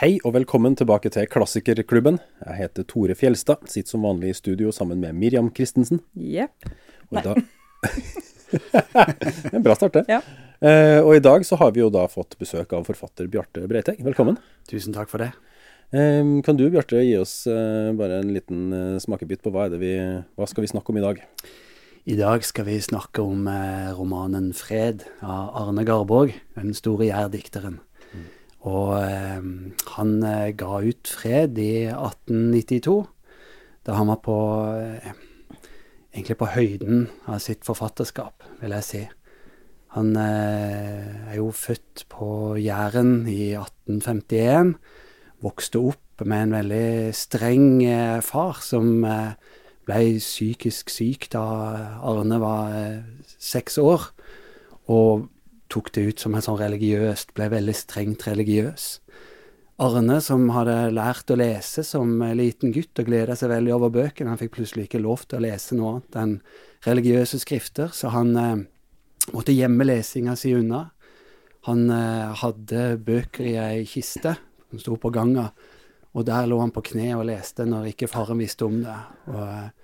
Hei og velkommen tilbake til Klassikerklubben. Jeg heter Tore Fjelstad, sitter som vanlig i studio sammen med Miriam Christensen. Jepp. Og i dag... en bra start, det. Ja. Eh, og i dag så har vi jo da fått besøk av forfatter Bjarte Breiteg. Velkommen. Tusen takk for det. Eh, kan du Bjarte gi oss eh, bare en liten eh, smakebit på hva, er det vi, hva skal vi snakke om i dag? I dag skal vi snakke om eh, romanen 'Fred' av Arne Garborg, den store jærdikteren. Og eh, han eh, ga ut 'Fred' i 1892, da han var på eh, Egentlig på høyden av sitt forfatterskap, vil jeg si. Han eh, er jo født på Jæren i 1851. Vokste opp med en veldig streng eh, far som eh, ble psykisk syk da Arne var seks år, og tok det ut som en sånn religiøst, ble veldig strengt religiøs. Arne, som hadde lært å lese som liten gutt og gleda seg veldig over bøkene, han fikk plutselig ikke lov til å lese noe annet enn religiøse skrifter, så han eh, måtte gjemme lesinga si unna. Han eh, hadde bøker i ei kiste som sto på ganga, og der lå han på kne og leste når ikke faren visste om det. Og eh,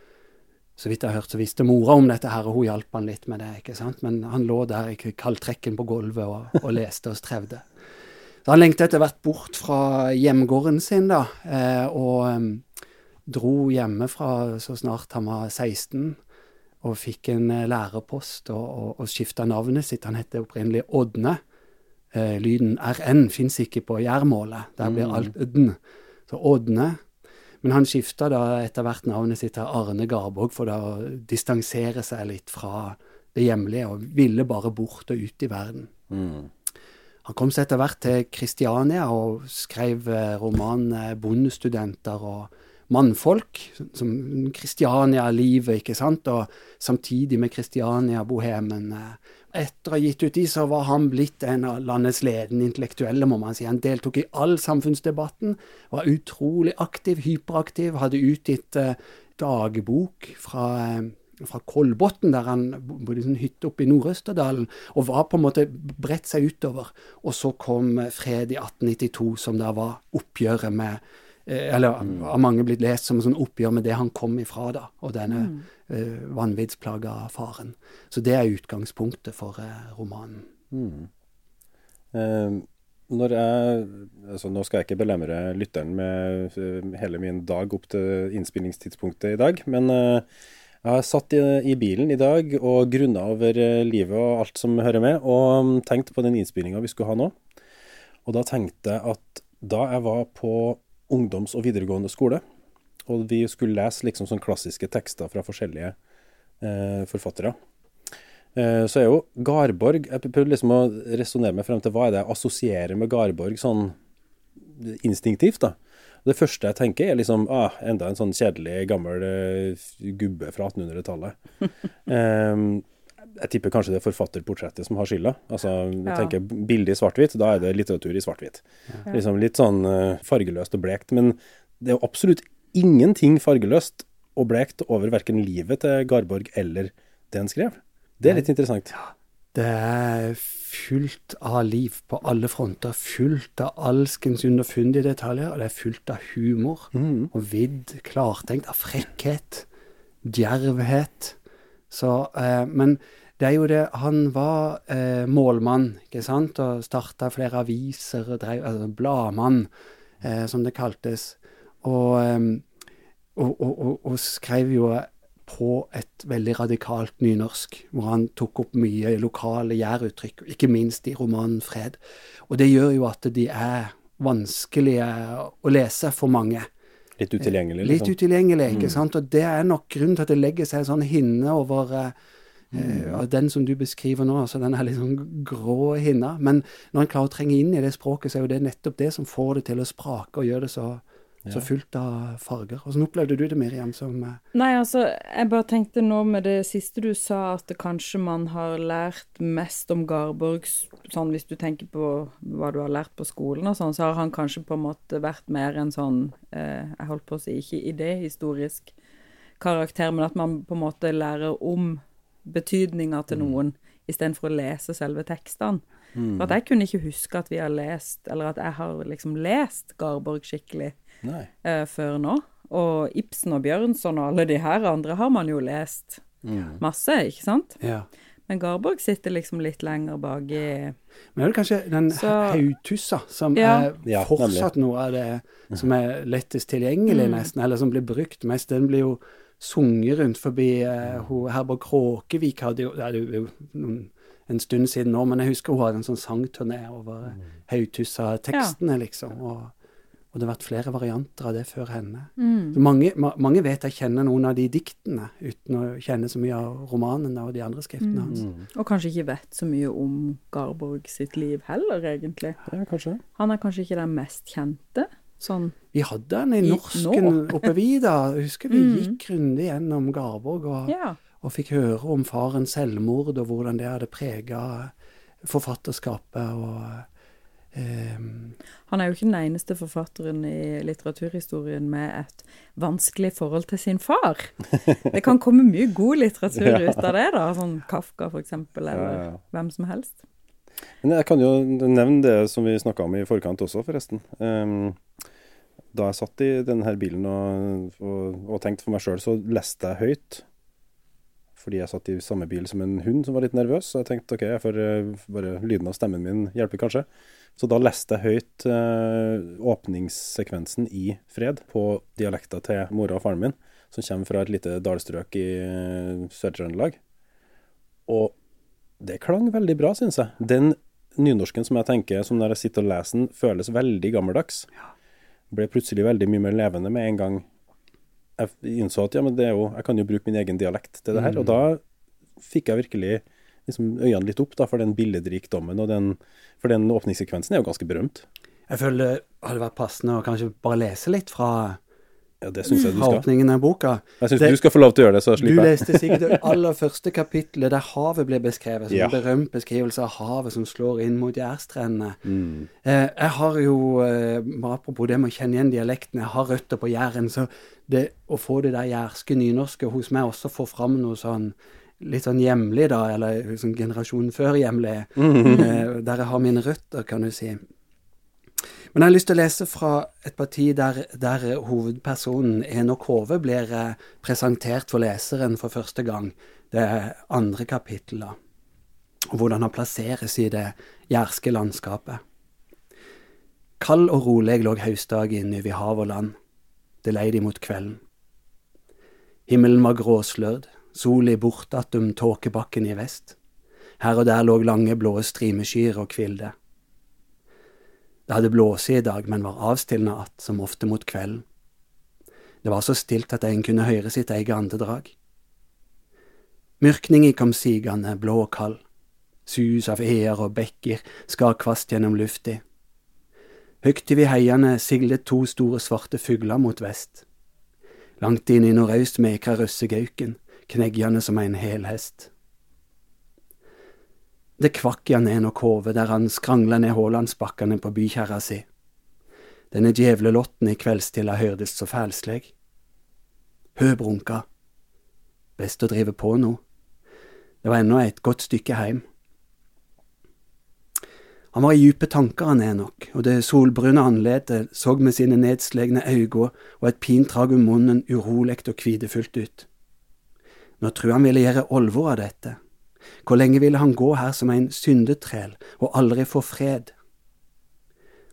så vidt jeg har hørt, så visste mora om dette her, og hun hjalp han litt med det, ikke sant. Men han lå der i kaldtrekken på gulvet og, og leste og strevde. Så han lengta etter hvert bort fra hjemgården sin, da, eh, og em, dro hjemmefra så snart han var 16, og fikk en eh, lærepost og, og, og skifta navnet sitt. Han het opprinnelig Ådne. Eh, lyden RN fins ikke på jærmålet. Der blir alt ødn. Så Ådne. Men han skifta da etter hvert navnet sitt til Arne Garborg for da å distansere seg litt fra det hjemlige, og ville bare bort og ut i verden. Han kom seg etter hvert til Kristiania og skrev eh, romanen eh, 'Bondestudenter' og 'Mannfolk', som Kristiania-livet, ikke sant, og samtidig med Kristiania-bohemen. Etter å ha gitt ut de, så var han blitt en av landets ledende intellektuelle, må man si. Han deltok i all samfunnsdebatten, var utrolig aktiv, hyperaktiv, hadde utgitt eh, dagbok fra eh, fra Kolbotn, der han bodde i en hytte oppe i Nord-Østerdalen, og var på en måte bredt seg utover. Og så kom eh, Fred i 1892, som da var oppgjøret med eh, Eller har mange blitt lest som et sånn oppgjør med det han kom ifra, da, og denne eh, vanviddsplaga faren. Så det er utgangspunktet for eh, romanen. Eh, når jeg, altså nå skal jeg ikke belemre lytteren med eh, hele min dag opp til innspillingstidspunktet i dag, men eh, jeg har satt i, i bilen i dag og grunna over eh, livet og alt som hører med, og tenkte tenkt på den innspillinga vi skulle ha nå. Og da tenkte jeg at da jeg var på ungdoms- og videregående skole, og vi skulle lese liksom sånn klassiske tekster fra forskjellige eh, forfattere, Eh, så er jo Garborg Jeg prøvde liksom å resonnere meg frem til hva er det jeg assosierer med Garborg sånn instinktivt, da. Det første jeg tenker, er liksom ah, enda en sånn kjedelig, gammel uh, gubbe fra 1800-tallet. um, jeg tipper kanskje det er forfatterportrettet som har skylda. Altså, Ja. tenker billig svart-hvitt, da er det litteratur i svart-hvitt. Liksom litt sånn eh, fargeløst og blekt. Men det er jo absolutt ingenting fargeløst og blekt over verken livet til Garborg eller det han skrev. Det er litt interessant. Det er fullt av liv på alle fronter. Fullt av alskens underfundige detaljer. Og det er fullt av humor og vidd, klartenkt, av frekkhet, djervhet. Så, eh, men det er jo det Han var eh, målmann, ikke sant, og starta flere aviser og drev altså Bladmann, eh, som det kaltes. Og, eh, og, og, og, skrev jo på et veldig radikalt nynorsk, hvor han tok opp mye lokale gjæruttrykk, ikke minst i romanen 'Fred'. Og det gjør jo at de er vanskelige å lese for mange. Litt utilgjengelig, Litt liksom. utilgjengelig, ikke sant. Og det er nok grunnen til at det legger seg en sånn hinne over Mm. eh, den som du beskriver nå. altså Den er litt sånn grå hinna. Men når en klarer å trenge inn i det språket, så er jo det nettopp det som får det til å sprake og gjøre det så, så fullt av farger. Hvordan opplevde du det, Miriam? som... eh, Nei, altså, jeg bare tenkte nå med det siste du sa, at det kanskje man har lært mest om Garborg sånn hvis du tenker på hva du har lært på skolen og sånn, så har han kanskje på en måte vært mer en sånn eh, Jeg holdt på å si ikke idéhistorisk karakter, men at man på en måte lærer om betydninga til noen istedenfor å lese selve tekstene. For at jeg kunne ikke huske at vi har lest, eller at jeg har liksom lest Garborg skikkelig. Eh, før nå. Og Ibsen og Bjørnson og alle de her andre har man jo lest Mm. masse, ikke sant? Ja. Men Garborg sitter liksom litt lenger bak i Men er det kanskje den Så- hautussa som Ja. er Ja, fortsatt noe av det som er lettest tilgjengelig, Mm. nesten, eller som blir brukt mest. Den blir jo sunget rundt forbi uh, Herborg Kråkevik hadde jo Det er jo noen, en stund siden nå, men jeg husker hun hadde en sånn sangturné over Mm. hautussa-tekstene, liksom. Og, og det har vært flere varianter av det før henne. Mm. Så mange, ma mange vet jeg kjenner noen av de diktene, uten å kjenne så mye av romanene og de andre skriftene hans. Mm. Og kanskje ikke vet så mye om Garborg sitt liv heller, egentlig. Ja, kanskje. Han er kanskje ikke den mest kjente. Sånn Vi hadde han i norsken oppe vi da. Jeg husker vi Mm. gikk grundig gjennom Garborg og, Ja. og fikk høre om farens selvmord og hvordan det hadde prega forfatterskapet og Han er jo ikke den eneste forfatteren i litteraturhistorien med et vanskelig forhold til sin far. Det kan komme mye god litteratur Ja. ut av det, da. Sånn Kafka, eksempel, eller Ja, ja. hvem som helst. Men jeg kan jo nevne det som vi snakka om i forkant også, forresten. Da jeg satt i denne bilen og, og, og tenkte for meg sjøl, så leste jeg høyt. Fordi jeg satt i samme bil som en hund som var litt nervøs. Så jeg tenkte OK, jeg får eh, bare lyden av stemmen min hjelper kanskje. Så da leste jeg høyt eh, åpningssekvensen i Fred på dialekta til mora og faren min, som kommer fra et lite dalstrøk i eh, Sør-Trøndelag. Og det klang veldig bra, syns jeg. Den nynorsken som jeg tenker, som når jeg sitter og leser den, føles veldig gammeldags. Ble plutselig veldig mye mer levende med en gang jeg innså at ja, men det er jo, jeg kan jo bruke min egen dialekt til det her. Og da fikk jeg virkelig liksom øynene litt opp da, for den billedrikdommen og den For den åpningssekvensen er jo ganske berømt. Jeg føler det hadde vært passende å kanskje bare lese litt fra, Ja, det synes jeg du skal. åpningen av boka. Jeg syns du skal få lov til å gjøre det, så slipper jeg. Du leste sikkert det aller første kapitlet der havet ble beskrevet, som Ja. en berømt beskrivelse av havet som slår inn mot jærstrendene. Mm. Eh, jeg har jo, eh, bare apropos det med å kjenne igjen dialekten, jeg har røtter på Jæren, så det å få det der jærske nynorske hos meg også får fram noe sånn litt sånn hjemlig, da, eller sånn generasjonen før hjemlig, eh, der jeg har mine røtter, kan du si. Men jeg har lyst til å lese fra et parti der, der hovedpersonen Enok Hove blir eh, presentert for leseren for første gang. Det er andre kapittel, da. Og hvordan han plasseres i det jærske landskapet. Kald og rolig lå høstdagen over hav og land. Det leide imot kvelden. Himmelen var gråslørd, sola bortatt om tåkebakken i vest. Her og der lå lange blå strimeskyer og kvilde. Det hadde blåse i dag, men var avstillende att, som ofte mot kvelden. Det var så stilt at en kunne høre sitt eget andedrag. Myrkninga kom sigende, blå og kald. Sus av eer og bekker skar kvast gjennom lufta. Høgt over heiene siglet to store svarte fugler mot vest. Langt inn i nordøst mekra røssegauken, kneggjende som en helhest. Det kvakk han en og kove der han skrangla ned Hålandsbakkane på bykjerra si. Denne djevlelotten i kveldstilla hørtes så fælsleg. Hø brunka. Best å drive på nå. Det var ennå et godt stykke heim. Han var i djupe tanker, han Enok, og det solbrune andletet så med sine nedslegne øyne og et pint drag om munnen urolig og kvidefullt ut. Nå tror han ville gjøre alvor av dette. Hvor lenge ville han gå her som en syndetrel og aldri få fred?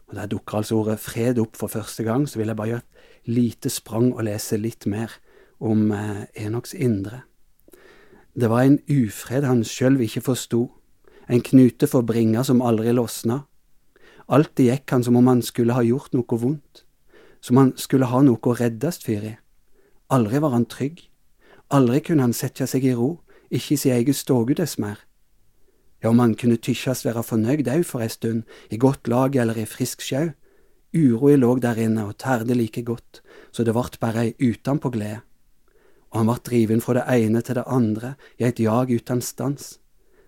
Og Der dukker altså ordet fred opp for første gang, så vil jeg bare gjøre et lite sprang og lese litt mer om eh, Enoks indre. Det var en ufred han sjøl ikke forsto, en knute for bringa som aldri losna. Alltid gikk han som om han skulle ha gjort noe vondt, som han skulle ha noe å reddast fyr i. Aldri var han trygg, aldri kunne han sette seg i ro, ikke i sin egen stågu dess mer. Ja, om han kunne tykkjast være fornøyd au for ei stund, i godt lag eller i frisk sjau. Uroa låg der inne og tærde like godt, så det vart bare ei utanpå glede. Og han vart driven fra det ene til det andre i et jag uten stans.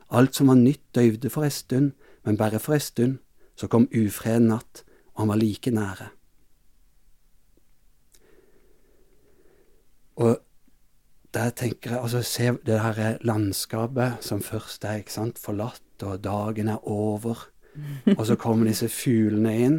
Alt som var nytt døyvde for ei stund, men bare for ei stund, så kom ufreden natt, og han var like nære. Og der tenker jeg Altså, se det her landskapet som først er ikke sant, forlatt, og dagen er over. Og så kommer disse fuglene inn.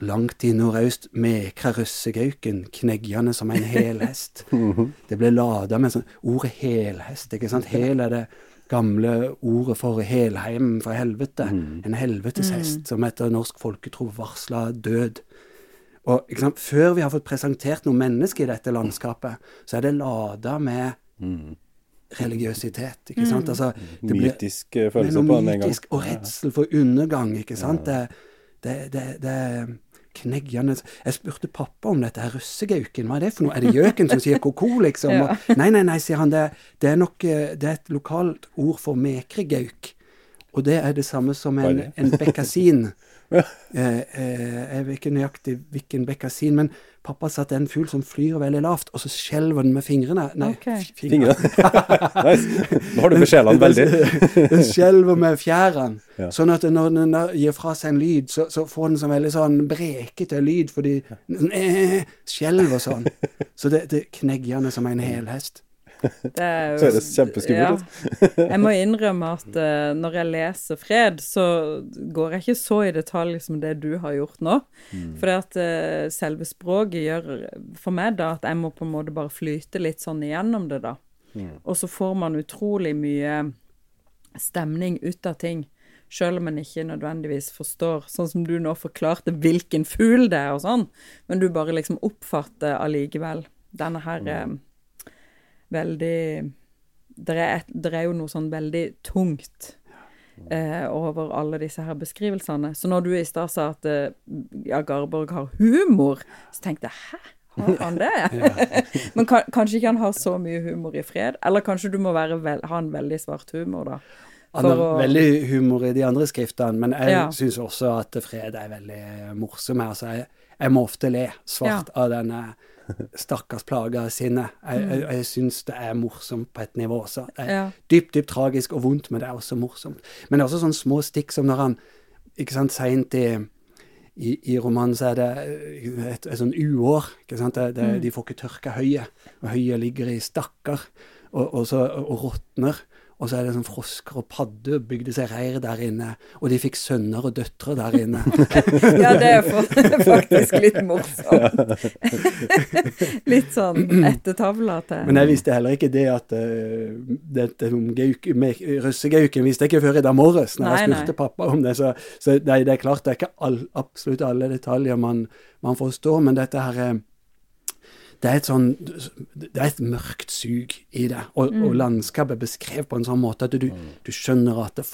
Langt i nordøst mekrer røssegauken, kneggende som en helhest. Det ble lada med sånn ordet helhest, ikke sant. Hel er det gamle ordet for helheimen fra helvete. En helveteshest som etter norsk folketro varsla død. Og ikke sant? Før vi har fått presentert noe menneske i dette landskapet, så er det lada med religiøsitet. ikke sant? Altså, det blir- Mytisk eh, følelse på den en gang. og redsel for undergang, ikke sant? Det, det, det, det kneggjende Jeg spurte pappa om dette her røssegauken. Hva er det for noe? Er det gjøken som sier ko-ko, liksom? Ja. Og, nei, nei, nei, sier han. Det, det er nok eh, det er et lokalt ord for mekregauk. Og det er det samme som en, en bekkasin. Eh, eh, jeg vet ikke nøyaktig hvilken bekkasin, men pappa sa at det er en fugl som flyr veldig lavt, og så skjelver den med fingrene. Nei, okay. fingrene. Nice. Nå har du besjela den veldig. den skjelver med fjærene. Ja. Sånn at når den da gir fra seg en lyd, så, så får den sånn veldig sånn brekete lyd, fordi den eh, skjelver sånn. Så det, det er kneggjende som en helhest. Det er jo- høres kjempeskummelt ut. Jeg må innrømme at uh, når jeg leser Fred, så går jeg ikke så i detalj som det du har gjort nå. Mm. For at eh, selve språket gjør for meg da at jeg må på en måte bare flyte litt sånn igjennom det, da. Mm. Og så får man utrolig mye stemning ut av ting. Selv om en ikke nødvendigvis forstår, sånn som du nå forklarte hvilken fugl det er og sånn, men du bare liksom oppfatter allikevel denne her eh, veldig det er, et- det er jo noe sånn veldig tungt eh, over alle disse her beskrivelsene. Så når du i stad sa at eh, ja, Garborg har humor, så tenkte jeg hæ? Har han det? Men kan, kanskje ikke han har så mye humor i fred? Eller kanskje du må vel, ha en veldig svart humor, da? Han har å- veldig humor i de andre skriftene, men jeg Ja. syns også at Fred er veldig morsom. Altså, jeg, jeg må ofte le svart av denne stakkars plaga sinnet. Jeg, jeg, jeg syns det er morsomt på et nivå også. Det er Ja. dypt, dypt tragisk og vondt, men det er også morsomt. Men det er også sånne små stikk som når han ikke sant, seint i, i, i romanen så er det et, et, et sånn uår. ikke sant, det, det, De får ikke tørka høyet, og høyet ligger i stakker og, og, så, og råtner. Og så er det sånn frosker og padder bygde seg reir der inne, og de fikk sønner og døtre der inne. Ja, det er faktisk litt morsomt. litt sånn ettertavla til. Men jeg visste heller ikke det at uh, dette noen gauk, med, visste jeg ikke før i dag morges når jeg spurte nei. pappa om det. Så, så nei, det er klart det er ikke all, absolutt alle detaljer man, man forstår, men dette her eh, det er et sånn Det er et mørkt sug i det, og, og landskapet er beskrevet på en sånn måte at du, du skjønner at det,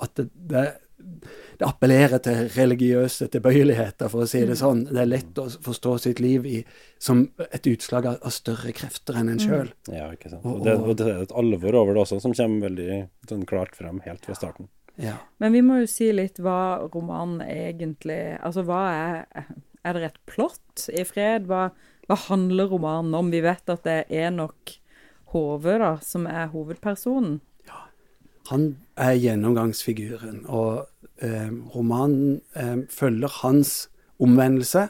at det, det det appellerer til religiøse tilbøyeligheter, for å si det sånn. Det er lett å forstå sitt liv i, som et utslag av, av større krefter enn en sjøl. Ja, ikke sant. Og- Og det, og det er et alvor over det også, som kommer veldig sånn klart frem helt fra starten. Ja. Men vi må jo si litt hva romanen egentlig Altså, hva er Er det et plott i fred? Hva, hva handler romanen om? Vi vet at det er Enok Hove da, som er hovedpersonen. Ja, Han er gjennomgangsfiguren, og eh, romanen eh, følger hans omvendelse.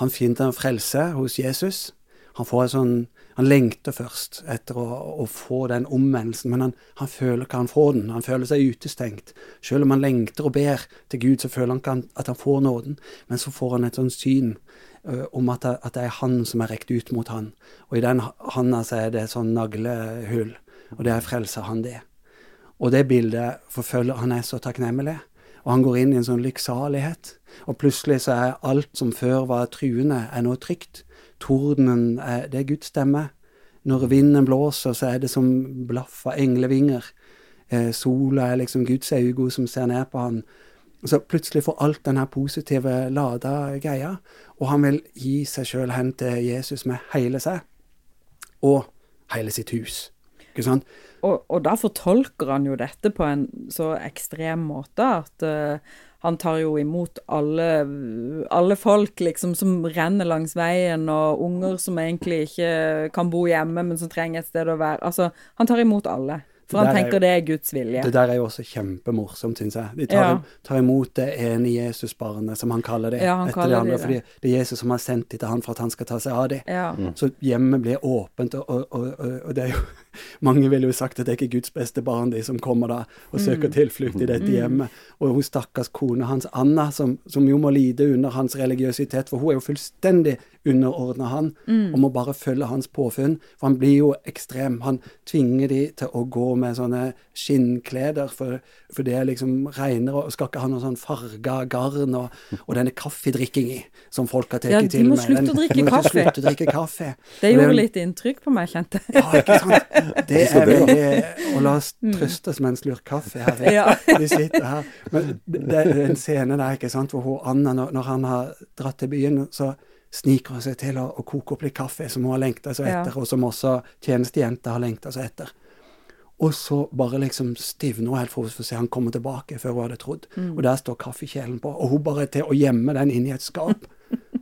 Han finner en frelse hos Jesus. Han, får sånn, han lengter først etter å, å få den omvendelsen, men han, han føler ikke han får den. Han føler seg utestengt. Selv om han lengter og ber til Gud, så føler han ikke at han får nåden. Men så får han et sånt syn om at at det er han som er rekt ut mot han. Og i den handa så er det sånn naglehull, og det er frelser han det. Og det bildet forfølger Han er så takknemlig. Og han går inn i en sånn lykksalighet. Og plutselig så er alt som før var truende, er nå trygt. Tordenen, er, det er Guds stemme. Når vinden blåser, så er det som blaff av englevinger. Eh, sola er liksom Guds øyne som ser ned på han. Så plutselig får alt denne positive, lada greia. Og han vil gi seg sjøl hen til Jesus med hele seg. Og hele sitt hus. Ikke sant? Og, og da fortolker han jo dette på en så ekstrem måte at uh, han tar jo imot alle, alle folk liksom som renner langs veien, og unger som egentlig ikke kan bo hjemme, men som trenger et sted å være. Altså, han tar imot alle. For han er tenker jo- det er Guds vilje. Det der er jo også kjempemorsomt, syns jeg. De tar, Ja. tar imot det ene Jesusbarnet, som han kaller det, Ja, han etter det andre. det det. Fordi det er Jesus som har sendt dem til han for at han skal ta seg av dem. Ja. Så hjemmet blir åpent, og, og, og- og det er jo Mange ville jo sagt at det er ikke Guds beste barn, de som kommer da og søker Mm. tilflukt i dette hjemmet. Og hun stakkars kone hans, Anna, som, som jo må lide under hans religiøsitet, for hun er jo fullstendig underordna han, Mm. og må bare følge hans påfunn. For han blir jo ekstrem. Han tvinger de til å gå med sånne skinnkleder, for, for det er liksom reinere, og skal ikke ha noe sånn farga garn, og, og denne kaffedrikkinga som folk har tatt Ja, de til må med. slutte å drikke de må kaffe. Slutte å drikke kaffe. Det gjorde litt inntrykk på meg, kjente jeg. ja, ikke sant? Det er veldig Og la oss trøstes med en slurk kaffe her. Vi, Mm. Ja. vi sitter her. Men det er en scene der, ikke sant, hvor hun, Anna, når, når han har dratt til byen, så sniker hun seg til å, å koke opp litt kaffe, som hun har lengta seg Ja. etter, og som også tjenestejenta har lengta seg etter. Og så bare liksom stivner hun helt for å se han komme tilbake før hun hadde trodd. Mm. Og der står kaffekjelen på, og hun bare er til å gjemme den inn i et skap.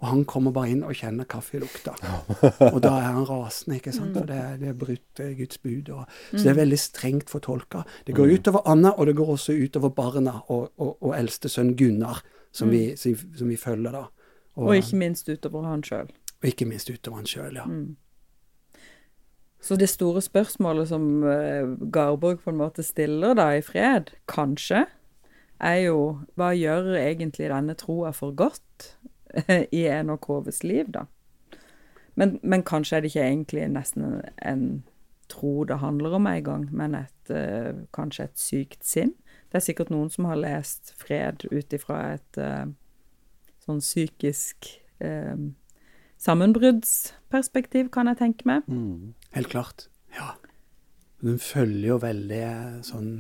Og han kommer bare inn og kjenner kaffelukta. Og da er han rasende, ikke sant. For det, er- det er brutt eh, Guds bud. Og, så det er veldig strengt fortolka. Det går utover Anna, og det går også utover barna og, og, og eldste sønn Gunnar, som, vi, som, som vi følger da. Og ikke minst utover han sjøl. og ikke minst utover han sjøl, ja. Så det store spørsmålet som eh, Garborg på en måte stiller da i fred, kanskje, er jo hva gjør egentlig denne troa for godt i en og KVs liv, da? Men, men kanskje er det ikke egentlig nesten en, tro det handler om en gang, men et, uh, kanskje et sykt sinn. Det er sikkert noen som har lest fred ut ifra et uh, sånn psykisk uh, sammenbruddsperspektiv, kan jeg tenke meg. Helt klart. Ja. Den følger jo veldig sånn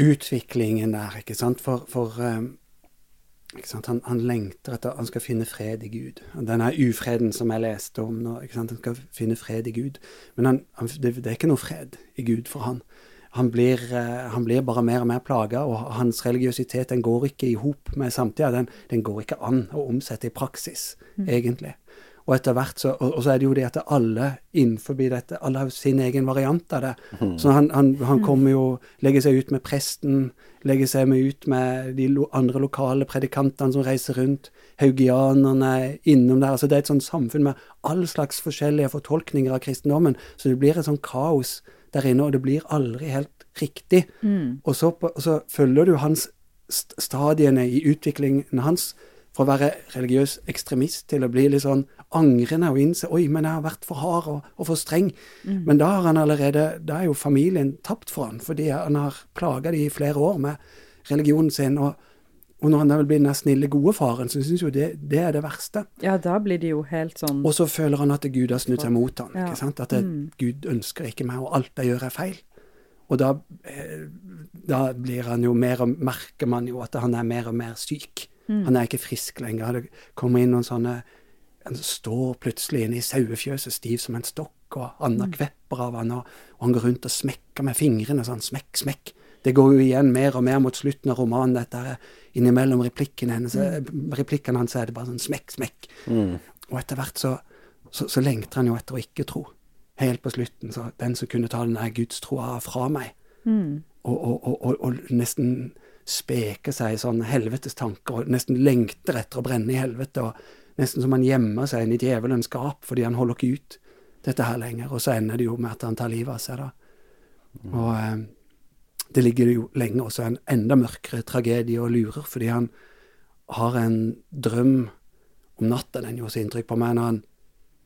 utviklingen der, ikke sant. For, for sant? Han, han lengter etter Han skal finne fred i Gud. Denne ufreden som jeg leste om nå, han skal finne fred i Gud. Men han, han, det, det er ikke noe fred i Gud for han. Han blir, eh, han blir bare mer og mer plaga, og hans religiøsitet den går ikke i hop med samtida. Den, den går ikke an å omsette i praksis, egentlig. Og etter hvert så, og, og så er det jo det at alle innenfor dette, alle har sin egen variant av det. Så han, han, han kommer jo, legger seg ut med presten, legger seg med ut med de lo, andre lokale predikantene som reiser rundt, haugianerne innom der. Altså det er et sånt samfunn med all slags forskjellige fortolkninger av kristendommen. Så det blir et sånn kaos der inne, og det blir aldri helt riktig. Og, så, og så følger du hans st stadiene i utviklingen hans fra å være religiøs ekstremist til å bli litt sånn angrende og innse oi, men jeg har vært for hard og, og for streng. Men da har han allerede, da er jo familien tapt for han, fordi han har plaga de i flere år med religionen sin. Og, og når han da vil bli den snille, gode faren, så syns jo det, det er det verste. Ja, da blir det jo helt sånn Og så føler han at Gud har snudd seg mot han, Ja. At det, Gud ønsker ikke meg, og alt jeg gjør er feil. Og da, eh, da blir han jo mer og merker man jo at han er mer og mer syk. Han er ikke frisk lenger. Det kommer inn noen sånne Han står plutselig inne i sauefjøset stiv som en stokk, og Anna kvepper av han, og, og han går rundt og smekker med fingrene sånn smekk, smekk. Det går jo igjen mer og mer mot slutten av romanen, dette her. Innimellom replikkene hennes, replikkene hans er det bare sånn smekk, smekk. Og etter hvert så, så, så lengter han jo etter å ikke tro. Helt på slutten, så den som kunne ta den der gudstroa fra meg, og, og, og, og, og nesten speke seg i sånne helvetes tanker, og nesten lengter etter å brenne i helvete, og nesten som han gjemmer seg inn i djevelens gap fordi han holder ikke ut dette her lenger. Og så ender det jo med at han tar livet av seg, da. Og eh, det ligger jo lenge også en enda mørkere tragedie og lurer, fordi han har en drøm om natta. Den gjorde så inntrykk på meg. når han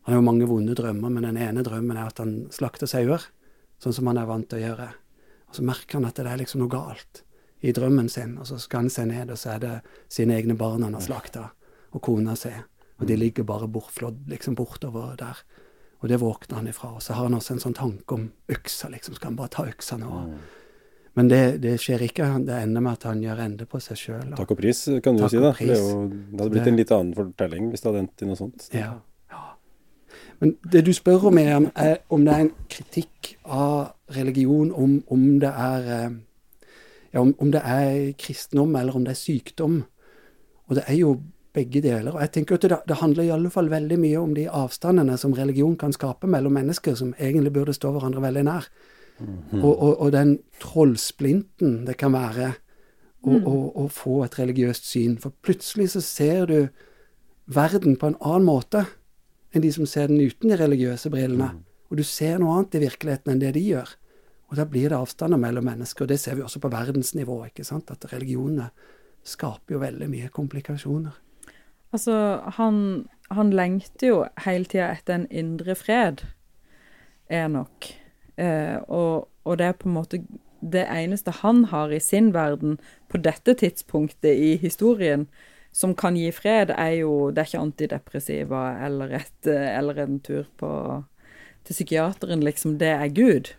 han har jo mange vonde drømmer, men den ene drømmen er at han slakter sauer, sånn som han er vant til å gjøre. Og så merker han at det er liksom noe galt i drømmen sin, og så skal han se ned, og så er det sine egne barn han har slakta, og kona si, og de ligger bare bortflådd liksom bortover der. Og det våkner han ifra. Og så har han også en sånn tanke om øksa, liksom. Skal han bare ta øksa nå? Men det, det skjer ikke. Han- Det ender med at han gjør ende på seg sjøl. Takk og pris, kan du jo si. da. Det, jo, det hadde blitt en litt annen fortelling hvis det hadde endt i noe sånt. Ja. ja. Men det du spør om, er, er om det er en kritikk av religion, om, om det er eh, ja, om, om det er kristendom, eller om det er sykdom. Og det er jo begge deler. Og jeg tenker at det, det handler i alle fall veldig mye om de avstandene som religion kan skape mellom mennesker som egentlig burde stå hverandre veldig nær. og, og, og den trollsplinten det kan være å, Mm. å, å få et religiøst syn. For plutselig så ser du verden på en annen måte enn de som ser den uten de religiøse brillene. Og du ser noe annet i virkeligheten enn det de gjør. Og da blir det avstander mellom mennesker. Og det ser vi også på verdensnivå. ikke sant? At religionene skaper jo veldig mye komplikasjoner. Altså, han, han lengter jo hele tida etter en indre fred, er nok. Eh, og, og det er på en måte det eneste han har i sin verden på dette tidspunktet i historien som kan gi fred, er jo Det er ikke antidepressiva eller, eller en tur på, til psykiateren, liksom. Det er Gud.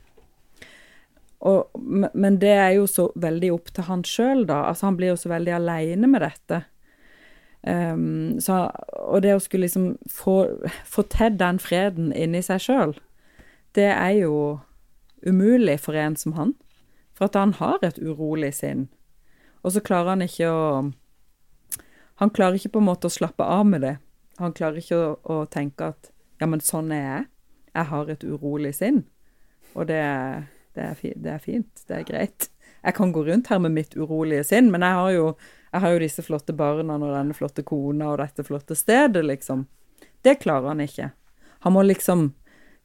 Og, men- det er jo så veldig opp til han sjøl, da. Altså, han blir jo så veldig aleine med dette. Um, så, og det å skulle liksom få, få til den freden inni seg sjøl, det er jo umulig for en som han. For at han har et urolig sinn. Og så klarer han ikke å Han klarer ikke på en måte å slappe av med det. Han klarer ikke å, å tenke at ja, men sånn er jeg. Jeg har et urolig sinn. Og det, er- det, er, fi, det er fint. Det er greit. Jeg kan gå rundt her med mitt urolige sinn, men jeg har jo, jeg har jo disse flotte barna og denne flotte kona og dette flotte stedet, liksom. Det klarer han ikke. Han må liksom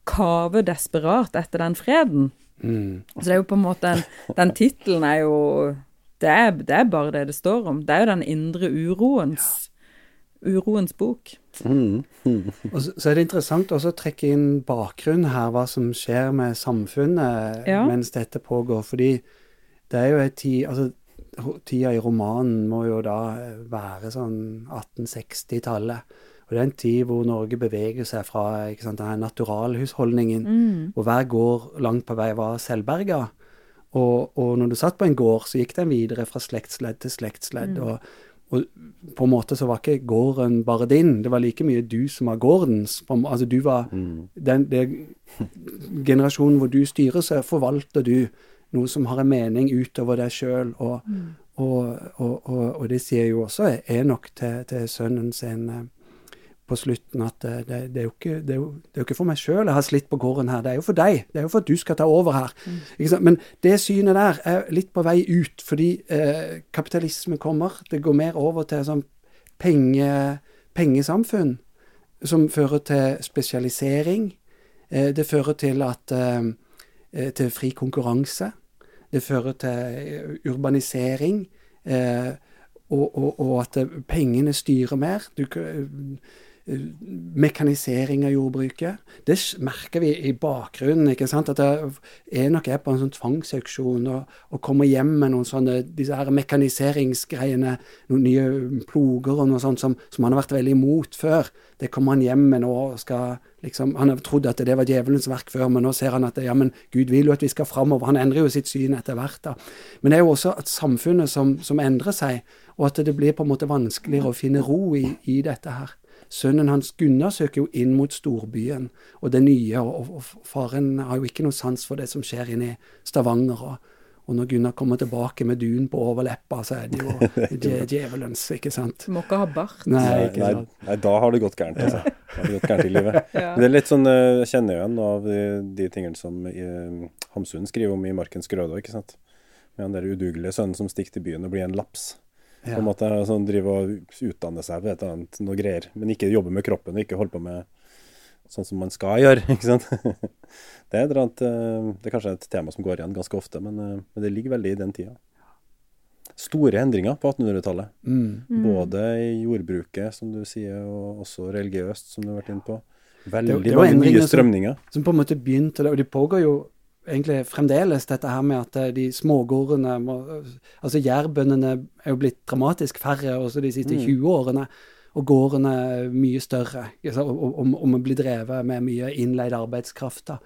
kave desperat etter den freden. Mm. Så det er jo på en måte en, Den tittelen er jo det er, det er bare det det står om. Det er jo den indre uroens uroens bok. Mm. Og så, så er det interessant også å trekke inn bakgrunnen her, hva som skjer med samfunnet Ja. mens dette pågår. Fordi det er jo en tid Altså, tida i romanen må jo da eh, være sånn 1860-tallet. Og det er en tid hvor Norge beveger seg fra ikke sant, denne naturalhusholdningen, hvor hver gård langt på vei var selvberga. Og, og når du satt på en gård, så gikk den videre fra slektsledd til slektsledd. Og, og på en måte så var ikke gården bare din, det var like mye du som var gårdens. Altså du var den, den generasjonen hvor du styrer, så forvalter du noe som har en mening utover deg sjøl. Og, og, og, og, og det sier jo også Enok til, til sønnen sin eh, på slutten at eh, det, det, er jo ikke, det, er jo, det er jo ikke for meg sjøl jeg har slitt på gården her, det er jo for deg. Det er jo for at du skal ta over her. Sant? Men det synet der er litt på vei ut, fordi eh, kapitalisme kommer. Det går mer over til sånn penge, pengesamfunn, som fører til spesialisering. Eh, det fører til at eh, eh, til fri konkurranse. Det fører til eh, urbanisering. Eh, og, og, og at pengene styrer mer. Du, mekanisering av jordbruket. Det merker vi i bakgrunnen. ikke sant? At det er på en sånn tvangsauksjon og, og kommer hjem med noen sånne disse her mekaniseringsgreiene, noen nye ploger og noe sånt som, som han har vært veldig imot før. Det kommer han hjem med nå og skal liksom Han har trodd at det var djevelens verk før, men nå ser han at ja, men Gud vil jo at vi skal framover. Han endrer jo sitt syn etter hvert. da. Men det er jo også at samfunnet som, som endrer seg, og at det blir på en måte vanskeligere å finne ro i, i dette her. Sønnen hans Gunnar søker jo inn mot storbyen og det nye, og, og, faren har jo ikke noe sans for det som skjer inne i Stavanger. og og når Gunnar kommer tilbake med dun på overleppa, så er det jo dje- djevelens, ikke sant? Du må ikke ha bart. Nei, Nei, ikke nei, sant. nei, da har det gått gærent, altså. Da har det gått gærent i livet. Ja. Men Det er litt sånn, eh, Jeg kjenner jo igjen noe av de, de tingene som eh, Hamsun skriver om i 'Markens grøde'. ikke sant? Med den der udugelige sønnen som stikker til byen og blir en laps. På en måte sånn Drive og utdanne seg på et eller annet, noe greier, men ikke jobbe med kroppen og ikke holde på med sånn som man skal gjøre. ikke sant? Det er, et eller annet, eh, det er kanskje et tema som går igjen ganske ofte, men, eh, men det ligger veldig i den tida. Store endringer på 1800-tallet. Mm. Både i jordbruket, som du sier, og også religiøst, som du har vært inne på. Veldig det var mange nye strømninger. Som på en måte begynte, og de pågår jo egentlig fremdeles, dette her med at eh, de smågårdene må Altså jærbøndene er jo blitt dramatisk færre også de siste 20 årene. Og gårdene er mye større. Og, man blir drevet med mye innleid arbeidskraft. da.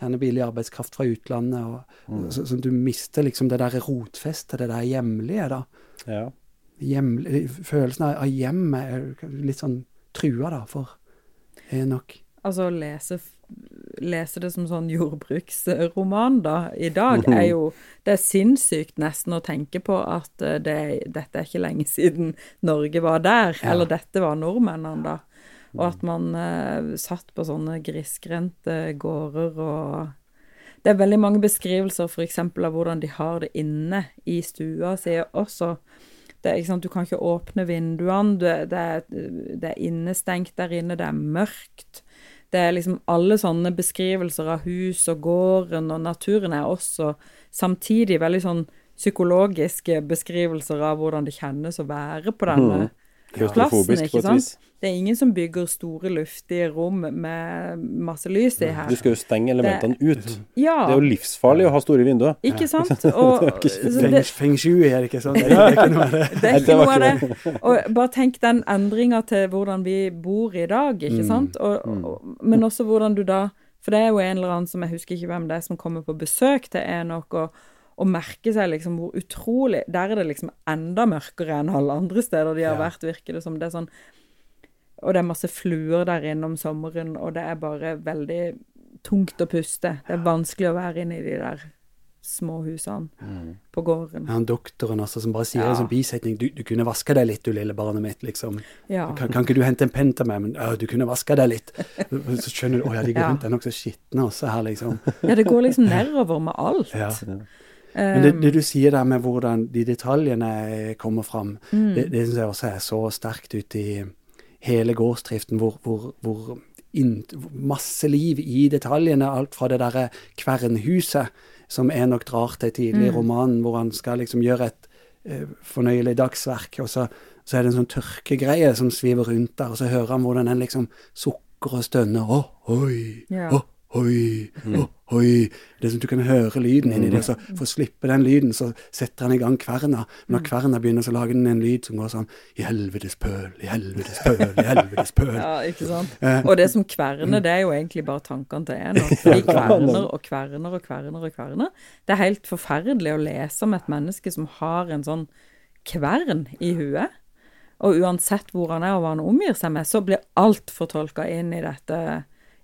Gjerne billig arbeidskraft fra utlandet. og så, så du mister liksom det der rotfestet, det der hjemlige. da. Ja. Hjemlig, følelsen av hjemmet er litt sånn trua, da, for Enok. Altså å lese, lese det som sånn jordbruksroman da, i dag, er jo Det er sinnssykt nesten å tenke på at eh, det, dette er ikke lenge siden Norge var der, Ja. eller dette var nordmennene da. Og at man eh, satt på sånne grisgrendte gårder og Det er veldig mange beskrivelser f.eks. av hvordan de har det inne i stua si også. Det er, Du kan ikke åpne vinduene, det, det, er, det er innestengt der inne, det er mørkt. Det er liksom alle sånne beskrivelser av hus og gården og naturen er også samtidig veldig sånn psykologiske beskrivelser av hvordan det kjennes å være på denne plassen. ikke sant? Det er ingen som bygger store, luftige rom med masse lys i her. Du skal jo stenge elementene det, ut. Ja. Det er jo livsfarlig å ha store vinduer. Ikke sant? Og, feng, feng shui er det ikke sånn? Det er ikke noe av det. Det er ikke noe av det. Og bare tenk den endringa til hvordan vi bor i dag, ikke mm. sant? Og, mm. og, men også hvordan du da For det er jo en eller annen som jeg husker ikke hvem det er, som kommer på besøk til Enok. og å merke seg liksom hvor utrolig Der er det liksom enda mørkere enn alle andre steder de har ja. vært, virker det som. Det er sånn Og det er masse fluer der inne om sommeren, og det er bare veldig tungt å puste. Det er vanskelig å være inne i de der små husene mm. på gården. Ja, doktoren også som bare sier ja. en sånn bisetning du, du, kunne vaske deg litt, du lille barnet mitt', liksom. Ja. Kan, kan, ikke du hente en penn til meg?' Men ja, du kunne vaske deg litt. Så skjønner du 'Å ja, de går rundt, der nokså skitne også her', liksom. Ja, det går liksom nedover med alt. Ja. Men det, det, du sier der med hvordan de detaljene kommer fram, mm. det, det syns jeg også er så sterkt ute i hele gårdsdriften, hvor, hvor, hvor in, masse liv i detaljene. Alt fra det derre kvernhuset, som er nok drar til tidlig i mm. romanen, hvor han skal liksom gjøre et uh, fornøyelig dagsverk, og så, så, er det en sånn tørkegreie som sviver rundt der, og så hører han hvordan den liksom sukker og stønner. Å, oi, ja. å, Oi, mm. oh, oi. Det er sånn at Du kan høre lyden inni det. Så for å slippe den lyden, så setter han i gang kverna. Når mm. kverna begynner, så lager den en lyd som går sånn I helvetes pøl, i helvetes pøl, i helvetes pøl. Ja, ikke sant. Eh. Og det som kverner, det er jo egentlig bare tankene til en. De kverner og kverner og kverner og kverner. Det er helt forferdelig å lese om et menneske som har en sånn kvern i huet. Og uansett hvor han er og hva han omgir seg med, så blir alt fortolka inn i dette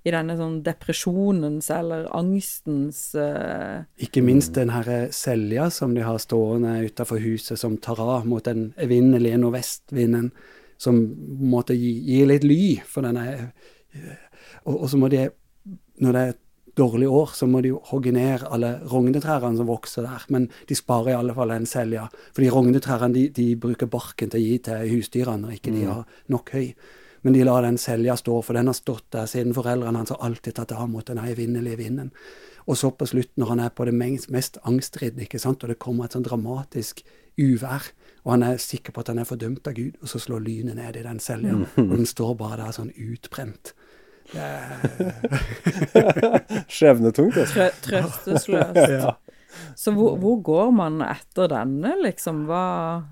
i denne sånn depresjonens eller angstens uh... Ikke minst den herre selja som de har stående utafor huset, som tar av mot den evinnelige nordvestvinden, som måtte gi, gi litt ly for denne og, og, så må de, når det er et dårlig år, så må de jo hogge ned alle rognetrærne som vokser der, men de sparer i alle fall en selja. Fordi rognetrærne de, de, bruker barken til å gi til husdyrene når ikke de mm. har nok høy. Men de lar den selja stå, for den har stått der siden foreldrene hans har alltid tatt av mot den evinnelige vinden. Og så på slutten, når han er på det mest angstridde, ikke sant, og det kommer et sånn dramatisk uvær, og han er sikker på at han er fordømt av Gud, og så slår lynet ned i den selja, mm. og den står bare der sånn utbrent. Skjebnetungt, altså. Trøstesløst. ja. Så hvor, hvor, går man etter denne, liksom? Hva,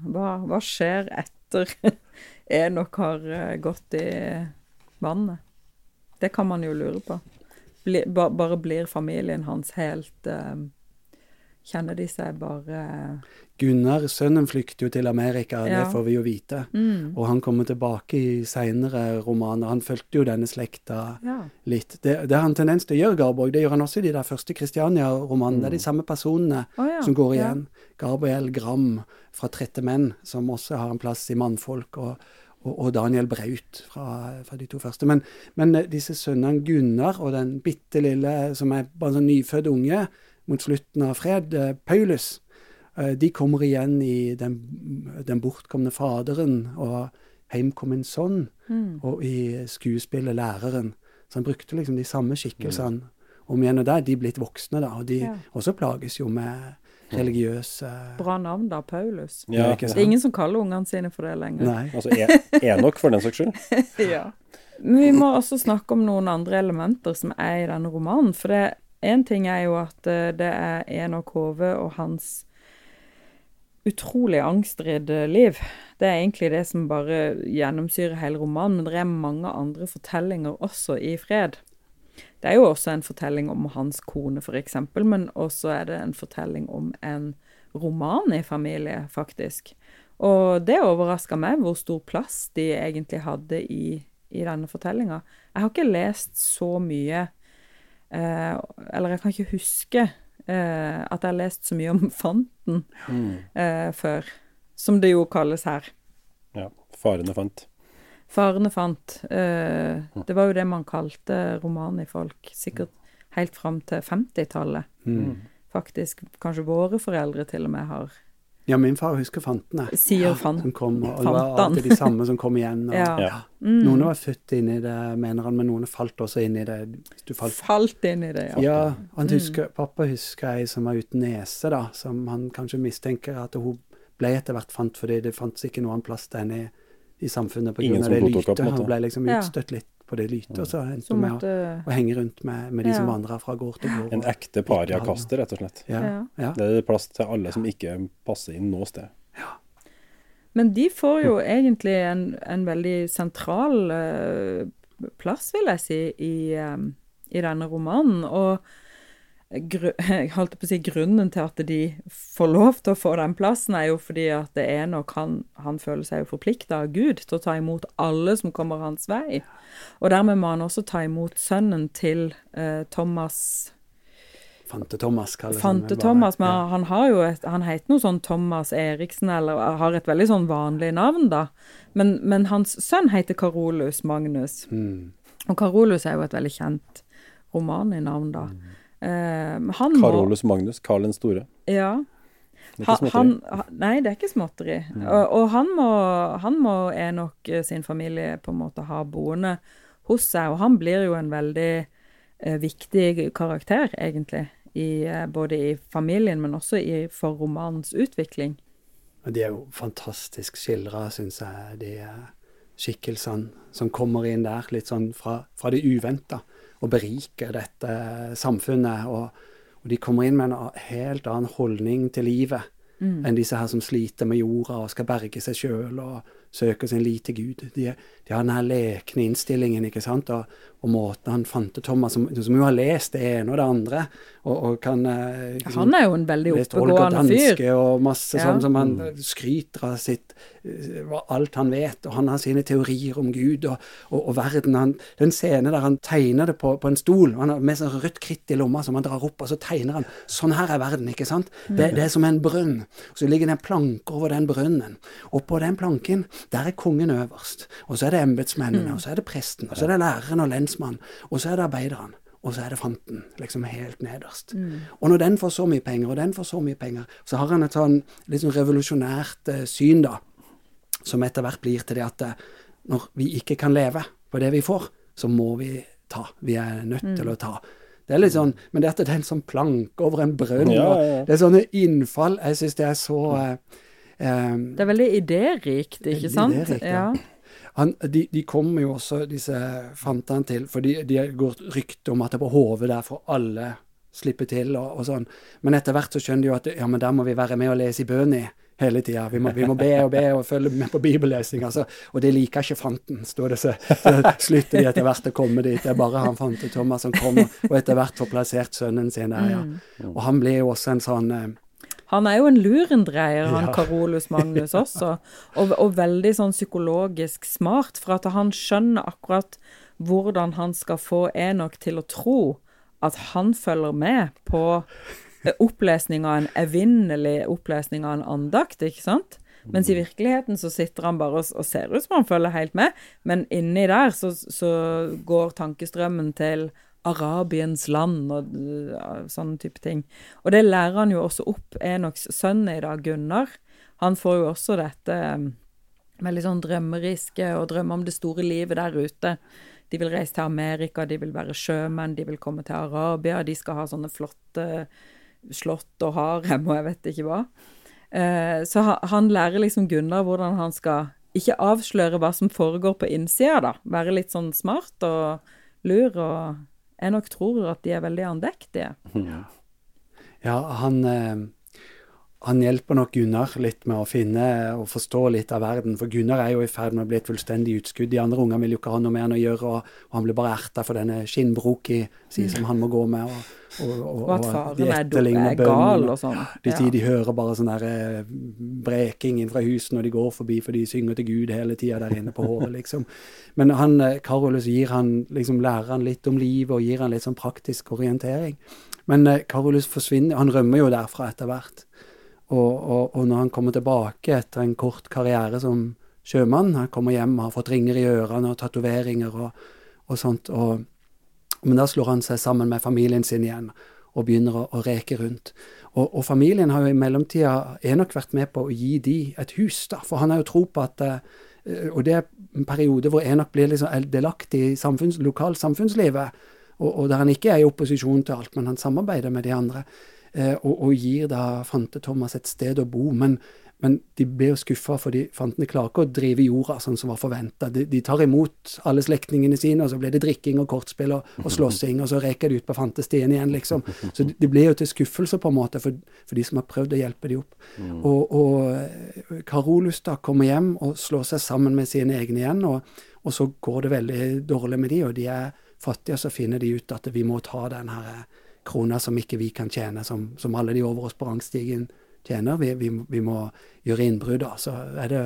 hva, hva skjer etter Enok har uh, gått i vannet. Det kan man jo lure på. Bli, ba, bare blir familien hans helt uh, Kjenner de seg bare uh, Gunnar, sønnen, flykter jo til Amerika, ja. det får vi jo vite. Mm. Og han kommer tilbake i seinere romaner. Han fulgte jo denne slekta ja. litt. Det, det, har han tendens til å gjøre, Garborg. Det gjør han også i de der første Kristiania-romanene. Mm. Det er de mm. samme personene oh, ja. som går igjen. Gabriel Gram fra Trette menn, som også har en plass i Mannfolk. og og, og Daniel Braut fra, fra, de to første. Men, men eh, disse sønnene Gunnar og den bitte lille som er bare en sånn nyfødt unge mot slutten av Fred, eh, Paulus, Eh, de kommer igjen i den, den bortkomne faderen og heimkommen sønn, mm. og i skuespillet Læreren. Så han brukte liksom de samme skikkelsene mm. om igjen. Og da er de blitt voksne, da. Og de ja. også plages jo med religiøse Bra navn, da. Paulus. Ja, det er ingen som kaller ungene sine for det lenger. Nei. Altså e- Enok, for den saks skyld. ja. Men vi må også snakke om noen andre elementer som er i denne romanen. For én ting er jo at eh, det er Enok Hove og hans utrolig angstridd liv. Det er egentlig det som bare gjennomsyrer hele romanen. Men det er mange andre fortellinger også i Fred. Det er jo også en fortelling om hans kone, f.eks., men også er det en fortelling om en roman i familie, faktisk. Og det overraska meg hvor stor plass de egentlig hadde i, i denne fortellinga. Jeg har ikke lest så mye eh, Eller jeg kan ikke huske eh, at jeg har lest så mye om fanten mm. eh, før. Som det jo kalles her. Ja. Farene fant. Farene fant. Eh, mm. det var jo det man kalte romanifolk, i folk. Sikkert helt fram til 50-tallet. Mm. Faktisk kanskje våre foreldre til og med har Ja, min far husker fantene. Sier fan- Som kom, og det var alltid de samme som kom igjen. Og, Ja. Ja. Mm. Noen var født inn i det, mener han, men noen falt også inn i det. Du falt Falt inn i det, ja. Ja, han Mm. husker, pappa husker ei som var uten nese, da, som han kanskje mistenker at hun ble etter hvert fant fordi det fantes ikke noen plass til henne i, i samfunnet på grunn av det lytet. Han ble liksom utstøtt litt på det lytet, og så endte han med å, måtte å henge rundt med, med de som vandra fra gård til gård. En ekte pariakaster, rett og slett. Ja, Ja. ja. Det er plass til alle som ikke passer inn noe sted. Ja. Men de får jo egentlig en, en veldig sentral uh, plass, vil jeg si, i, um, i denne romanen. Og jeg holdt på å si grunnen til at de får lov til å få den plassen, er jo fordi at det er nok han, han føler seg jo forplikta av Gud til å ta imot alle som kommer hans vei. Og dermed må han også ta imot sønnen til eh, Thomas Fante-Thomas kalles han vel bare. Fante-Thomas, men Ja. han har jo et Han heter noe sånn Thomas Eriksen, eller har et veldig sånn vanlig navn, da. Men, men hans sønn heter Carolus Magnus. Mm. Og Carolus er jo et veldig kjent roman i navn, da. Eh, han må Magnus, Karl den store. Ja. Det er Ha, han, ha- nei, det er ikke småtteri. Og, og han må, han må Enok eh, sin familie på en måte ha boende hos seg, og han blir jo en veldig eh, viktig karakter, egentlig. I, eh, både i familien, men også i, for romanens utvikling. Og de er jo fantastisk skildra, syns jeg, de eh, skikkelsene som kommer inn der, litt sånn fra, fra det uventa, og beriker dette samfunnet. Og, og de kommer inn med en helt annen holdning til livet enn disse her som sliter med jorda og skal berge seg sjøl og søker sin lit til Gud. De, de har den her lekne innstillingen, ikke sant, og, og måten han fant Thomas, som, som jo har lest det ene og det andre, og, og kan liksom, Han er jo en veldig oppegående fyr. Og masse Ja. sånn som han skryter av sitt eh, alt han vet, og han har sine teorier om Gud og, og, og verden. Han, den scene der han tegner det på, på en stol, han har med sånn rødt kritt i lomma som han drar opp, og så tegner han Sånn her er verden, ikke sant? Det, det er som en brønn. Og så ligger det en planke over den brønnen. Og på den planken, der er kongen øverst. Og så er det embetsmennene, og så er det presten, og så er det læreren og lensmannen, og så er det arbeideren. Og så er det fanten, liksom helt nederst. Og når den får så mye penger, og den får så mye penger, så har han et sånn litt sånn revolusjonært eh, syn, da, som etter hvert blir til det at eh, når vi ikke kan leve på det vi får, så må vi ta. Vi er nødt til å ta. Det er litt sånn, Men det at det er en sånn planke over en brønn, Ja, ja, ja. det er sånne innfall Jeg syns det er så eh, eh, Det er veldig idérikt, ikke sant? idérikt, ja. Han, de, de kommer jo også, disse fantene, til For de, de går rykte om at det er på hodet der får alle slippe til og, og sånn. Men etter hvert så skjønner de jo at ja, men der må vi være med og lese i bønene hele tida. Vi, vi må be og be og følge med på bibellesing. Altså. Og det liker ikke fanten, står det så. Så slutter de etter hvert å komme dit. Det er bare han fante Thomas som kommer, og etter hvert får plassert sønnen sin der, ja. Og han blir jo også en sånn eh, Han er jo en lurendreier, han Ja. Carolus Magnus også. Og, og veldig sånn psykologisk smart, for at han skjønner akkurat hvordan han skal få Enok til å tro at han følger med på eh, opplesning av en evinnelig opplesning av en andakt, ikke sant? Mens i virkeligheten så sitter han bare og, og ser ut som han følger helt med, men inni der så, så går tankestrømmen til Arabiens land og uh, sånne type ting. Og det lærer han jo også opp Enoks sønn i dag, Gunnar. Han får jo også dette um, veldig sånn drømmeriske og drømme om det store livet der ute. De vil reise til Amerika, de vil være sjømenn, de vil komme til Arabia, de skal ha sånne flotte slott og harem og jeg vet ikke hva. Eh, så han lærer liksom Gunnar hvordan han skal ikke avsløre hva som foregår på innsida, da. Være litt sånn smart og lur, og jeg nok tror at de er veldig andektige. Ja, han, eh, han hjelper nok Gunnar litt med å finne og forstå litt av verden. For Gunnar er jo i ferd med å bli et fullstendig utskudd. De andre ungene vil jo ikke ha noe med han å gjøre, og, og han blir bare erta for denne skinnbroki si som han må gå med. Og, og, og, at de faren er, do- etterligner er gal og- sånn. De sier de hører bare sånn der eh, breking inn fra huset når de går forbi, for de synger til Gud hele tida der inne på håret, liksom. Men han, eh, Carolus gir han, liksom lærer han litt om livet og gir han litt sånn praktisk orientering. Men eh, Carolus forsvinner, han rømmer jo derfra etter hvert. Og, og, og når han kommer tilbake etter en kort karriere som sjømann, han kommer hjem og har fått ringer i ørene og tatoveringer og, og sånt, Men da slår han seg sammen med familien sin igjen og begynner å, å reke rundt. Og, familien har jo i mellomtida Enok vært med på å gi de et hus, da, for han har jo tro på at uh, Og det er en periode hvor Enok blir liksom delaktig i samfunns, lokalsamfunnslivet, og, og der han ikke er i opposisjon til alt, men han samarbeider med de andre. Uh, og, og, gir da Fante Thomas et sted å bo. Men, men de ble jo skuffa, fordi fantene klarer ikke å drive jorda sånn som var forventa. De, de, tar imot alle slektningene sine, og så blir det drikking og kortspill og, og slåssing, og så reker de ut på fantestien igjen, liksom. Så det, de blir jo til skuffelse, på en måte, for, for de som har prøvd å hjelpe de opp. Mm. Og, og Karolus da kommer hjem og slår seg sammen med sine egne igjen, og, og, så går det veldig dårlig med de, og de er fattige, og så finner de ut at vi må ta den her krona som ikke vi kan tjene, som, som alle de over oss på rangstigen tjener. Vi, vi, vi må gjøre innbrudd, da. Så er det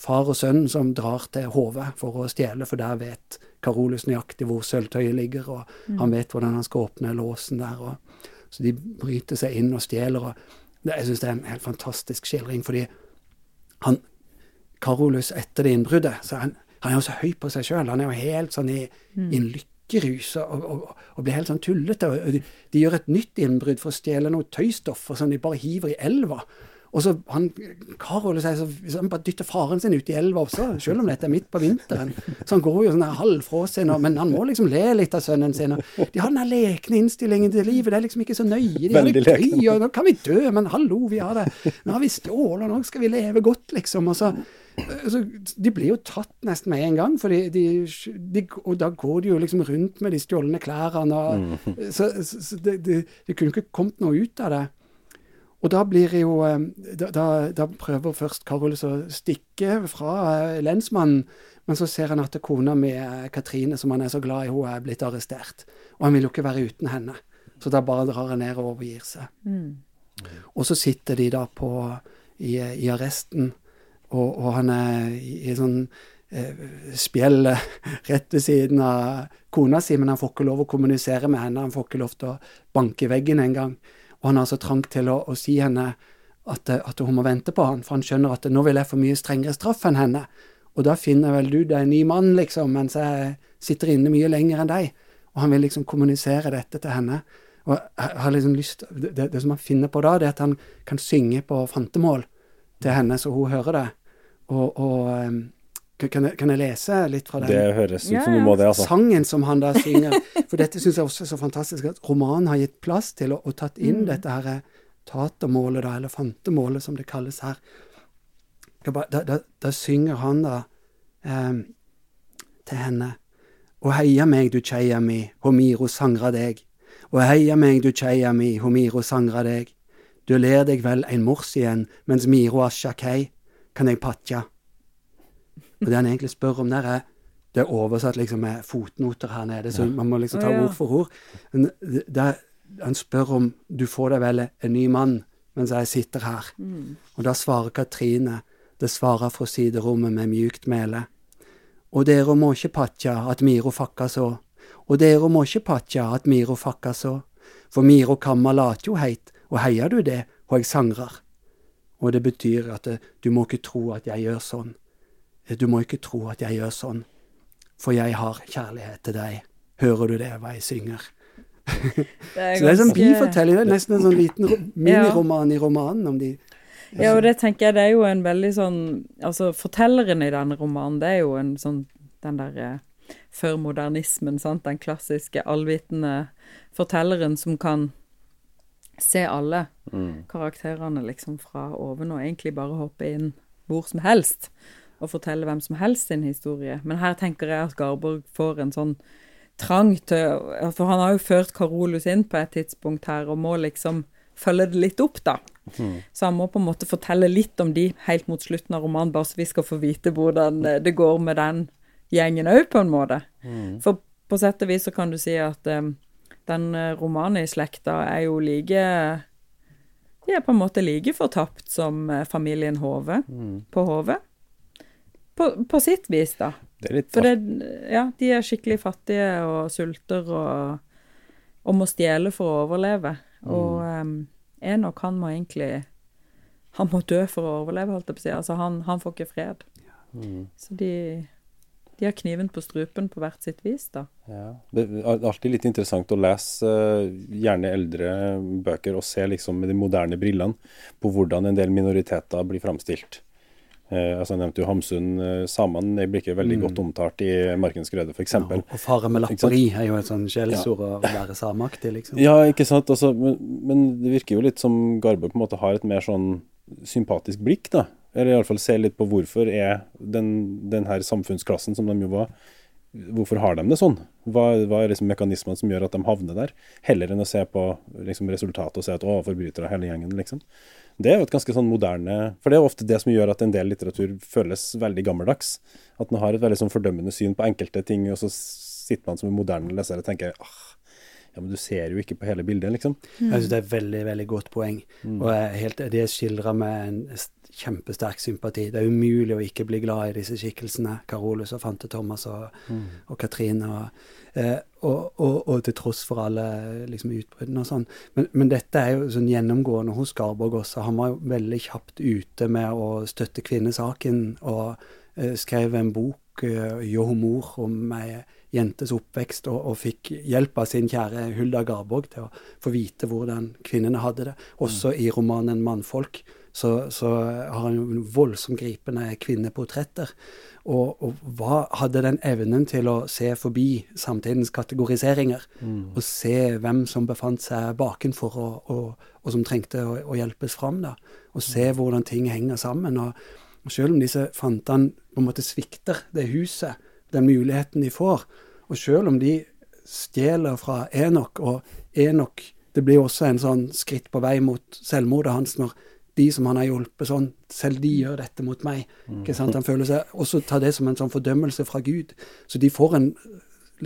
far og sønn som drar til Hove for å stjele, for der vet Karolus nøyaktig hvor sølvtøyet ligger, og mm. han vet hvordan han skal åpne låsen der. Og, så de bryter seg inn og stjeler. og det, Jeg syns det er en helt fantastisk skildring, fordi han Karolus etter det innbruddet så han, han er jo så høy på seg sjøl. Han er jo helt sånn i, mm. i en lykke drikkerus og, og, og, blir helt sånn tullete. De, de, gjør et nytt innbrudd for å stjele noe tøystoffer som de bare hiver i elva. Og så han, Karol sier så, så han bare dytter faren sin ut i elva også, selv om dette er midt på vinteren. Så han går jo sånn halv fra seg, men han må liksom le litt av sønnen sin. De har den lekne innstillingen til livet, det er liksom ikke så nøye. De har det gøy, og nå kan vi dø, men hallo, vi har det. Nå har vi stjålet, og nå skal vi leve godt, liksom. Og så altså, De blir jo tatt nesten med en gang, for de, de, de, og da går de jo liksom rundt med de stjålne klærne. Og, mm. Så, så det, det, det, kunne ikke kommet noe ut av det. Og da blir jo eh, Da, da, da prøver først Carolus å stikke fra eh, lensmannen, men så ser han at kona med Katrine, som han er så glad i, hun er blitt arrestert. Og han vil jo ikke være uten henne. Så da bare drar han ned og overgir seg. Mm. Og så sitter de da på i, i arresten og, og han er i, sånn eh, spjell rett ved siden av kona si, men han får ikke lov å kommunisere med henne. Han får ikke lov til å banke i veggen engang. Og han har så trang til å, å si henne at, at, hun må vente på han, for han skjønner at nå vil jeg få mye strengere straff enn henne. Og da finner vel du deg en ny mann, liksom, mens jeg sitter inne mye lenger enn deg. Og han vil liksom kommunisere dette til henne. Og jeg har liksom lyst, det, det som han finner på da, det er at han kan synge på fantemål til henne, så hun hører det. Og, og um, kan, jeg, kan, jeg, lese litt fra den? Det høres ut som du må det, altså. Sangen som han da synger. For dette syns jeg også er så fantastisk, at romanen har gitt plass til å, å tatt inn mm. dette her eh, tatermålet, da, eller fantemålet, som det kalles her. Da, da, da synger han da um, til henne. Og heia meg, du kjeia mi, Homiro sangra deg. Og heia meg, du kjeia mi, Homiro sangra deg. Du ler deg vel ein mors igjen, mens Miro asja kei kan jeg patja? Og det han egentlig spør om der, er Det er oversatt liksom med fotnoter her nede, så man må liksom ta ord for ord. Men det, han spør om du får deg vel en ny mann mens jeg sitter her. Mm. Og da svarer Katrine, det svarer fra siderommet med mjukt mele. Og dere må ikke patja at Miro fakka så. Og dere må ikke patja at Miro fakka så. For Miro kamma lat jo heit, og heier du det, og jeg sangrar. Og det betyr at eh, du må ikke tro at jeg gjør sånn. Eh, du må ikke tro at jeg gjør sånn, for jeg har kjærlighet til deg. Hører du det, hva jeg synger? Det er så det er sånn bifortelling. Det er nesten en sånn liten miniroman i romanen om de Ja, og det tenker jeg det er jo en veldig sånn Altså, fortelleren i denne romanen, det er jo en sånn den derre før førmodernismen, sant. Den klassiske allvitende fortelleren som kan se alle mm. karakterene liksom fra oven, og egentlig bare hoppe inn hvor som helst og fortelle hvem som helst sin historie. Men her tenker jeg at Garborg får en sånn trang til For han har jo ført Carolus inn på et tidspunkt her, og må liksom følge det litt opp, da. Mm. Så han må på en måte fortelle litt om de helt mot slutten av romanen, bare så vi skal få vite hvordan det går med den gjengen òg, på en måte. Mm. For på sett og vis så kan du si at um, den romani-slekta er jo like De er på en måte like fortapt som eh, familien Hove mm. på Hove. På, på, sitt vis, da. Det er litt For det, ja, de er skikkelig fattige og sulter og, og må stjele for å overleve. Mm. Og um, Enok, han må egentlig Han må dø for å overleve, holdt jeg på å si. Altså, han, han får ikke fred. Mm. Så de, De har kniven på strupen på hvert sitt vis, da. Ja. Det er alltid litt interessant å lese uh, gjerne eldre bøker og se liksom med de moderne brillene på hvordan en del minoriteter blir framstilt. Uh, altså Jeg nevnte jo Hamsun. Uh, samene blir ikke veldig mm. godt omtalt i Markens grøde, f.eks. Ja, og, og fare med lapperi er jo et sånn skjellsord ja. å være sameaktig, liksom. Ja, ikke sant. Altså, men, men, det virker jo litt som Garbe på en måte har et mer sånn sympatisk blikk, da. Eller iallfall se litt på hvorfor er den, den her samfunnsklassen som de jo var, hvorfor har de det sånn? Hva, hva er liksom mekanismene som gjør at de havner der? Heller enn å se på liksom, resultatet og se at å, forbrytere hele gjengen, liksom. Det er jo et ganske sånn moderne For det er ofte det som gjør at en del litteratur føles veldig gammeldags. At man har et veldig sånn fordømmende syn på enkelte ting, og så sitter man som en moderne leser og tenker ah, ja, men du ser jo ikke på hele bildet, liksom. Mm. Jeg syns det er et veldig, veldig godt poeng. Mm. Og helt, det skildrer med en kjempesterk sympati. Det er umulig å ikke bli glad i disse skikkelsene. Carolus og Fante Thomas og, mm. og Katrine. Og, eh, og, og, og, til tross for alle liksom, utbruddene og sånn. Men, men, dette er jo sånn gjennomgående hos Garborg også. Han var jo veldig kjapt ute med å støtte kvinnesaken og uh, skrev en bok, uh, 'Jo mor', om ei jentes oppvekst, og, og, fikk hjelp av sin kjære Hulda Garborg til å få vite hvordan kvinnene hadde det. Også mm. i romanen 'Mannfolk' så, så har han jo voldsomt gripende kvinneportretter. Og, og, hva hadde den evnen til å se forbi samtidens kategoriseringer, mm. og se hvem som befant seg bakenfor, og, og, og som trengte å, å, hjelpes fram, da. Og se mm. hvordan ting henger sammen. Og, og selv om disse fantene på en måte svikter det huset, den muligheten de får, og selv om de stjeler fra Enok, og Enok det blir også en sånn skritt på vei mot selvmordet hans når de som han har hjulpet sånn, selv de gjør dette mot meg. ikke sant? Han føler seg også tar det som en sånn fordømmelse fra Gud. Så de får en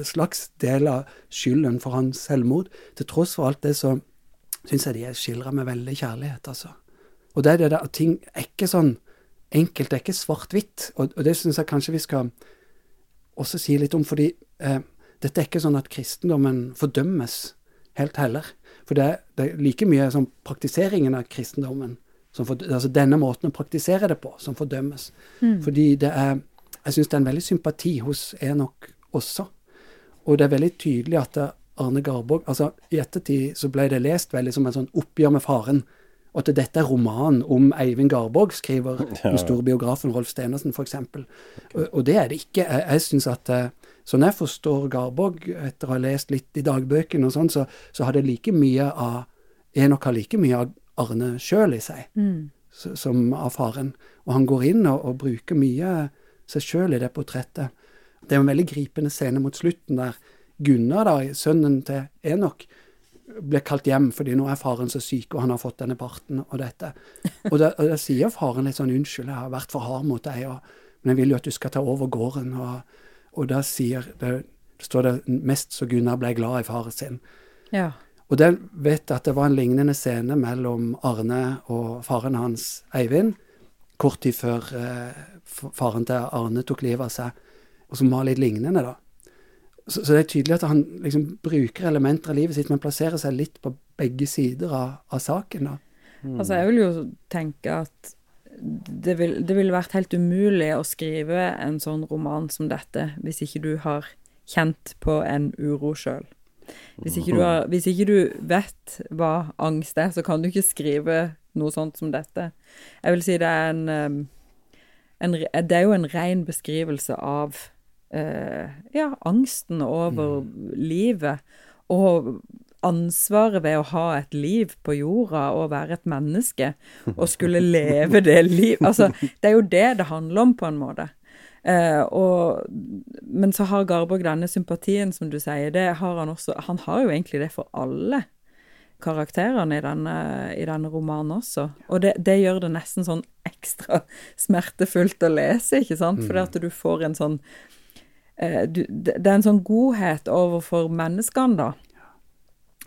slags del av skylden for hans selvmord. Til tross for alt det, så syns jeg de er skildra med veldig kjærlighet, altså. Og det er det der ting er ikke sånn enkelt, det er ikke svart-hvitt. Og, og, det syns jeg kanskje vi skal også si litt om, fordi eh, dette er ikke sånn at kristendommen fordømmes helt heller. For det, det er like mye som praktiseringen av kristendommen for, altså denne måten å praktisere det på, som fordømmes. Mm. Fordi det er Jeg syns det er en veldig sympati hos Enok også. Og det er veldig tydelig at Arne Garborg altså I ettertid så ble det lest veldig som en sånn oppgjør med faren. Og at dette er romanen om Eivind Garborg, skriver den store biografen Rolf Stenersen f.eks. Okay. Og, og det er det ikke. Jeg, jeg synes at eh, Sånn jeg forstår Garborg, etter å ha lest litt i dagbøkene og sånn, så, så har det like mye av Enok har like mye av Arne sjøl i seg, mm. som av faren. Og han går inn og, og bruker mye seg sjøl i det portrettet. Det er en veldig gripende scene mot slutten der Gunnar, da, sønnen til Enok, ble kalt hjem fordi nå er faren så syk, og han har fått denne parten og dette. Og da, og da sier faren litt sånn 'unnskyld, jeg har vært for hard mot deg', og, men jeg vil jo at du skal ta over gården. Og, og da sier det, står det mest så Gunnar ble glad i faren sin. Ja. Og den vet at det var en lignende scene mellom Arne og faren hans, Eivind, kort tid før eh, faren til Arne tok livet av seg, og som var litt lignende, da. Så, så, det er tydelig at han liksom bruker elementer av livet sitt, men plasserer seg litt på begge sider av, av saken, da. Mm. Altså, jeg vil jo tenke at det ville vært helt umulig å skrive en sånn roman som dette hvis ikke du har kjent på en uro sjøl. Hvis hvis ikke, du vet hva angst er, så kan du ikke skrive noe sånt som dette. Jeg vil si det er en, en Det er jo en ren beskrivelse av ja, angsten over mm. livet. Og ansvaret ved å ha et liv på jorda og være et menneske og skulle leve det livet Altså, det er jo det det handler om, på en måte. Eh, og, men så har Garborg denne sympatien, som du sier. Det har han også. Han har jo egentlig det for alle karakterene i denne, i denne romanen også. Og det, det, gjør det nesten sånn ekstra smertefullt å lese, ikke sant? Fordi mm. at du får en sånn eh, du, Det er en sånn godhet overfor menneskene, da.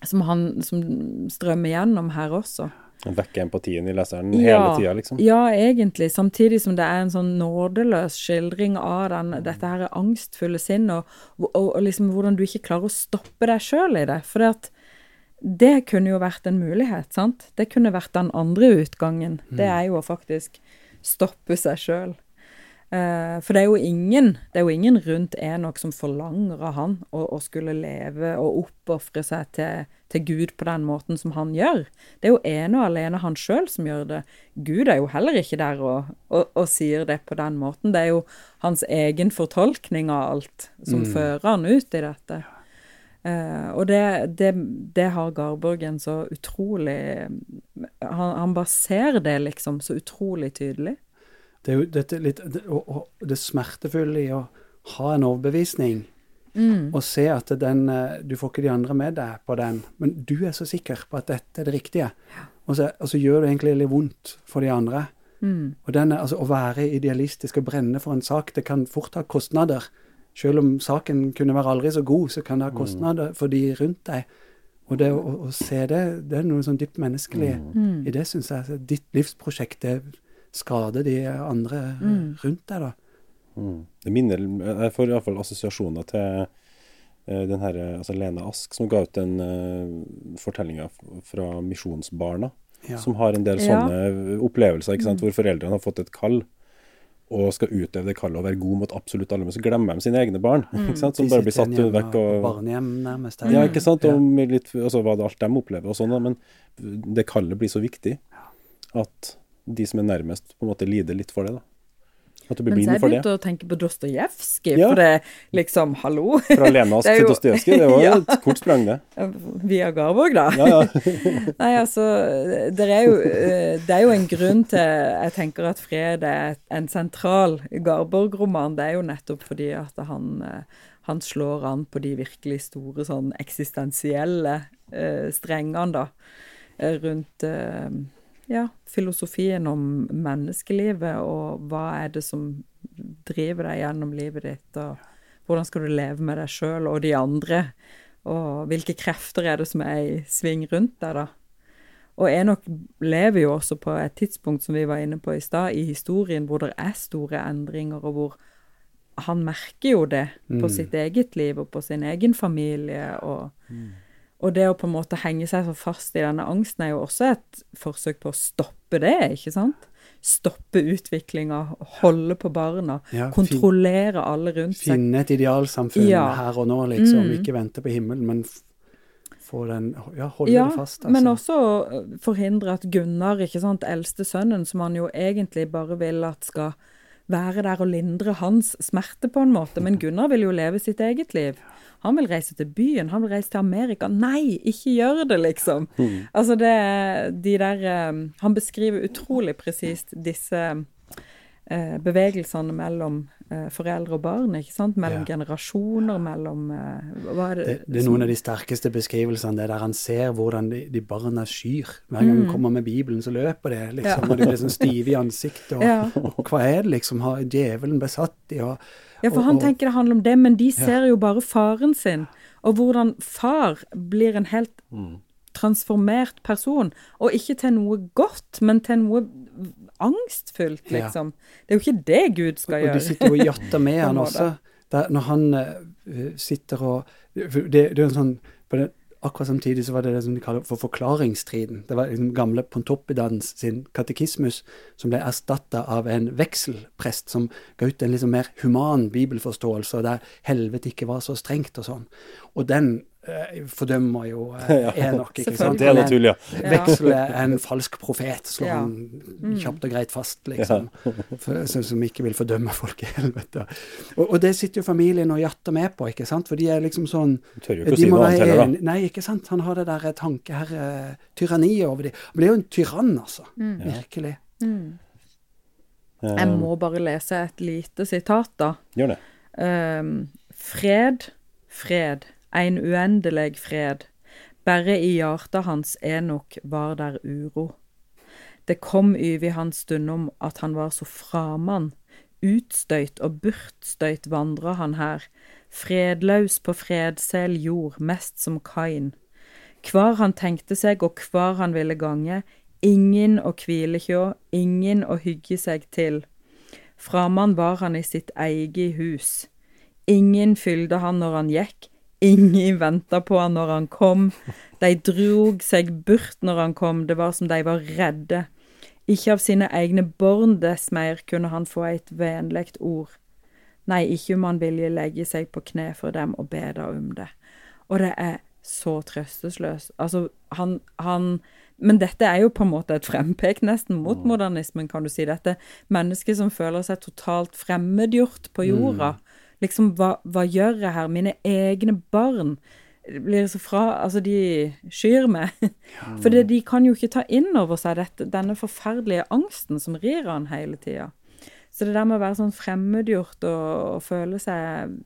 Som, han, som strømmer gjennom her også. Vekke empatien i leseren ja, hele tida, liksom? Ja, egentlig. Samtidig som det er en sånn nådeløs skildring av den, dette her angstfulle sinn, og, og, og, liksom hvordan du ikke klarer å stoppe deg sjøl i det. For det, det kunne jo vært en mulighet, sant? Det kunne vært den andre utgangen. Mm. Det er jo å faktisk stoppe seg sjøl. Eh, for det er jo ingen det er jo ingen rundt Enok som forlanger av han å, å skulle leve og oppofre seg til, til, Gud på den måten som han gjør. Det er jo ene og alene han sjøl som gjør det. Gud er jo heller ikke der og, og, og, sier det på den måten. Det er jo hans egen fortolkning av alt som mm. fører han ut i dette. Uh, og det, det, det, har Garborgen så utrolig han, han bare ser det liksom så utrolig tydelig. Det er jo dette litt det, og, og det smertefulle i å ha en overbevisning mm. og se at den eh, Du får ikke de andre med deg på den, men du er så sikker på at dette er det riktige. Og så, og så gjør det egentlig litt vondt for de andre. Mm. Og denne, altså, Å være idealistisk og brenne for en sak, det kan fort ha kostnader. Selv om saken kunne være aldri så god, så kan det ha mm. kostnader for de rundt deg. Og det å, å se det, det er noe sånn dypt menneskelig mm. i det, syns jeg. Ditt livsprosjekt er skade de andre mm. rundt deg, da. Mm. Det minner Jeg får iallfall assosiasjoner til uh, den her, altså Lene Ask, som ga ut den uh, fortellinga fra Misjonsbarna. Ja. Som har en del sånne ja. opplevelser ikke sant, mm. hvor foreldrene har fått et kall og skal utøve det kallet og være god mot absolutt alle, men så glemmer de sine egne barn. Mm. ikke sant, Som bare blir satt vekk. og... Barnehjem nærmest. Ja, ikke sant. Og litt, altså, hva det alt de opplever og sånn, men det kallet blir så viktig at de som er nærmest, på en måte lider litt for det. da. At du blir blind for det. Men så har jeg begynte å tenke på Dostojevskij, ja. for det liksom Hallo! Fra Lenas til Dostojevskij, det var jo et kort sprang, det. Via Garborg, da. Ja, ja. Nei, altså, det er, jo, eh, det er jo en grunn til Jeg tenker at Fred er en sentral Garborg-roman. Det er jo nettopp fordi at han, eh, han slår an på de virkelig store sånn eksistensielle uh, strengene, da, rundt ja, filosofien om menneskelivet, og hva er det som driver deg gjennom livet ditt, og hvordan skal du leve med deg sjøl og de andre, og hvilke krefter er det som er i sving rundt deg, da. Og Enok lever jo også på et tidspunkt, som vi var inne på i stad, i historien hvor det er store endringer, og hvor han merker jo det på mm. sitt eget liv og på sin egen familie. og mm. Og det å på en måte henge seg så fast i denne angsten er jo også et forsøk på å stoppe det, ikke sant? Stoppe utviklinga, holde på barna, ja, kontrollere alle rundt seg. Finne et idealsamfunn ja. her og nå, liksom. Mm. Ikke vente på himmelen, men få den Ja, holde ja, det fast, altså. Men også forhindre at Gunnar, ikke sant, eldste sønnen, som han jo egentlig bare vil at skal være der og lindre hans smerte, på en måte. Men Gunnar vil jo leve sitt eget liv. Han vil reise til byen, han vil reise til Amerika. Nei, ikke gjør det, liksom. Mm. Altså, det de der um, Han beskriver utrolig presist disse uh, bevegelsene mellom eh, foreldre og barn, ikke sant? Mellom ja. generasjoner, mellom eh, Hva er det det, det er noen av de sterkeste beskrivelsene, det der han ser hvordan de, de barna skyr. Hver gang han mm. kommer med Bibelen, så løper det, liksom, ja. og de blir sånn stive i ansiktet. Og, ja. og, hva er det liksom har djevelen besatt i? og ja, for han tenker det handler om det, men de ser jo bare faren sin. Og hvordan far blir en helt mm. transformert person. Og ikke til noe godt, men til noe angstfullt, liksom. Det er jo ikke det Gud skal gjøre. Og de sitter jo og jatter med han også. Der, når han uh, sitter og Det, det er en sånn det, akkurat samtidig så var det det som de kaller for forklaringsstriden. Det var liksom gamle Pontoppidans sin katekismus som ble erstatta av en vekselprest som ga ut en liksom mer human bibelforståelse, der helvete ikke var så strengt og sånn. Og den fordømmer jo eh, Enok. ikke sant? Det er naturlig, ja. Veksel er en falsk profet, slår ja. han mm. kjapt og greit fast, liksom. For, som ikke vil fordømme folk i helvete. Og, og, det sitter jo familien og jatter med på, ikke sant? For de er liksom sånn Tør jo ikke å si noe annet heller, da. Nei, ikke sant. Han har det der tankeherre-tyranniet over dem. Han blir jo en tyrann, altså. Mm. Virkelig. Mm. Jeg må bare lese et lite sitat, da. Gjør det. Um, fred, fred ein uendelig fred. Berre i hjarta hans Enok var der uro. Det kom yvi hans stundom at han var så framann, utstøyt og bortstøyt vandra han her, fredlaus på fredsel jord, mest som Kain. Kvar han tenkte seg og kvar han ville gange, ingen å kvile hjå, ingen å hygge seg til. Framann var han i sitt eige hus. Ingen fylde han når han gikk, Ingen venta på han når han kom. De drog seg bort når han kom, det var som de var redde. Ikke av sine egne barn dess mer kunne han få et vennlegt ord. Nei, ikke om han ville legge seg på kne for dem og be dem om det. Og det er så trøstesløst. Altså, han, han Men dette er jo på en måte et frempek nesten mot modernismen, kan du si. Dette mennesket som føler seg totalt fremmedgjort på jorda. Liksom, hva, hva gjør jeg her? Mine egne barn blir så fra Altså, de skyr meg. For det, de kan jo ikke ta inn over seg dette, denne forferdelige angsten som rir han hele tida. Så det der med å være sånn fremmedgjort og, og føle seg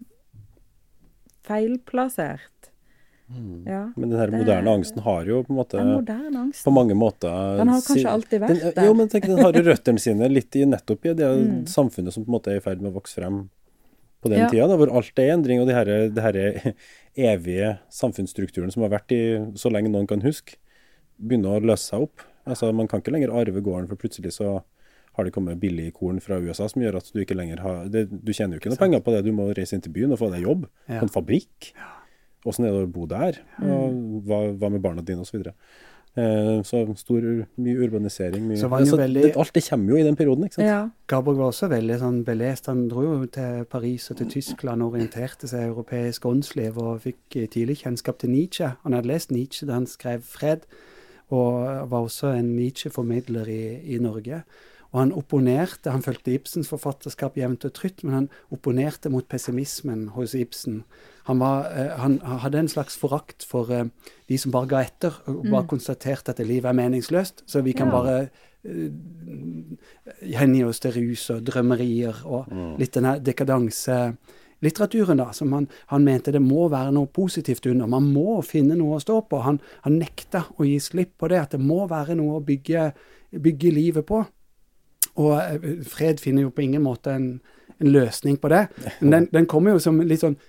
feilplassert Ja. Men den her Det- moderne angsten har jo på en måte på mange måter Den har kanskje alltid vært den, der. Jo, men tenk, den har jo røttene sine litt i nettopp i det Mm. samfunnet som på en måte er i ferd med å vokse frem på den Ja. tida, da, hvor alt er endring, og de her, det her evige samfunnsstrukturen som har vært i så lenge noen kan huske, begynner å løse seg opp. Altså, Man kan ikke lenger arve gården, for plutselig så har det kommet billig korn fra USA som gjør at du ikke lenger har det, Du tjener jo ikke noe penger på det, du må reise inn til byen og få deg jobb Ja. på en fabrikk. Åssen er det å bo der? Og hva, hva med barna dine, osv. Eh, så stor, mye urbanisering. Mye, Så var han jo altså, veldig- det, alt det kommer jo i den perioden, ikke sant? Ja. Garborg var også veldig sånn belest. Han dro jo til Paris og til Tyskland orienterte seg europeisk åndsliv og fikk eh, tidlig kjennskap til Nietzsche. Han hadde lest Nietzsche da han skrev 'Fred', og var også en Nietzsche-formidler i, i Norge. Og han opponerte, han fulgte Ibsens forfatterskap jevnt og trutt, men han opponerte mot pessimismen hos Ibsen. Han, var, eh, han hadde en slags forakt for eh, de som bare ga etter, og bare konstaterte at livet er meningsløst, så vi kan Ja. bare uh, hengi oss til rus og drømmerier og litt denne dekadanselitteraturen, da, som han, han mente det må være noe positivt under. Man må finne noe å stå på. Han, han nekta å gi slipp på det, at det må være noe å bygge, bygge livet på. Og eh, Fred finner jo på ingen måte en, en løsning på det. Men den, den kommer jo som litt sånn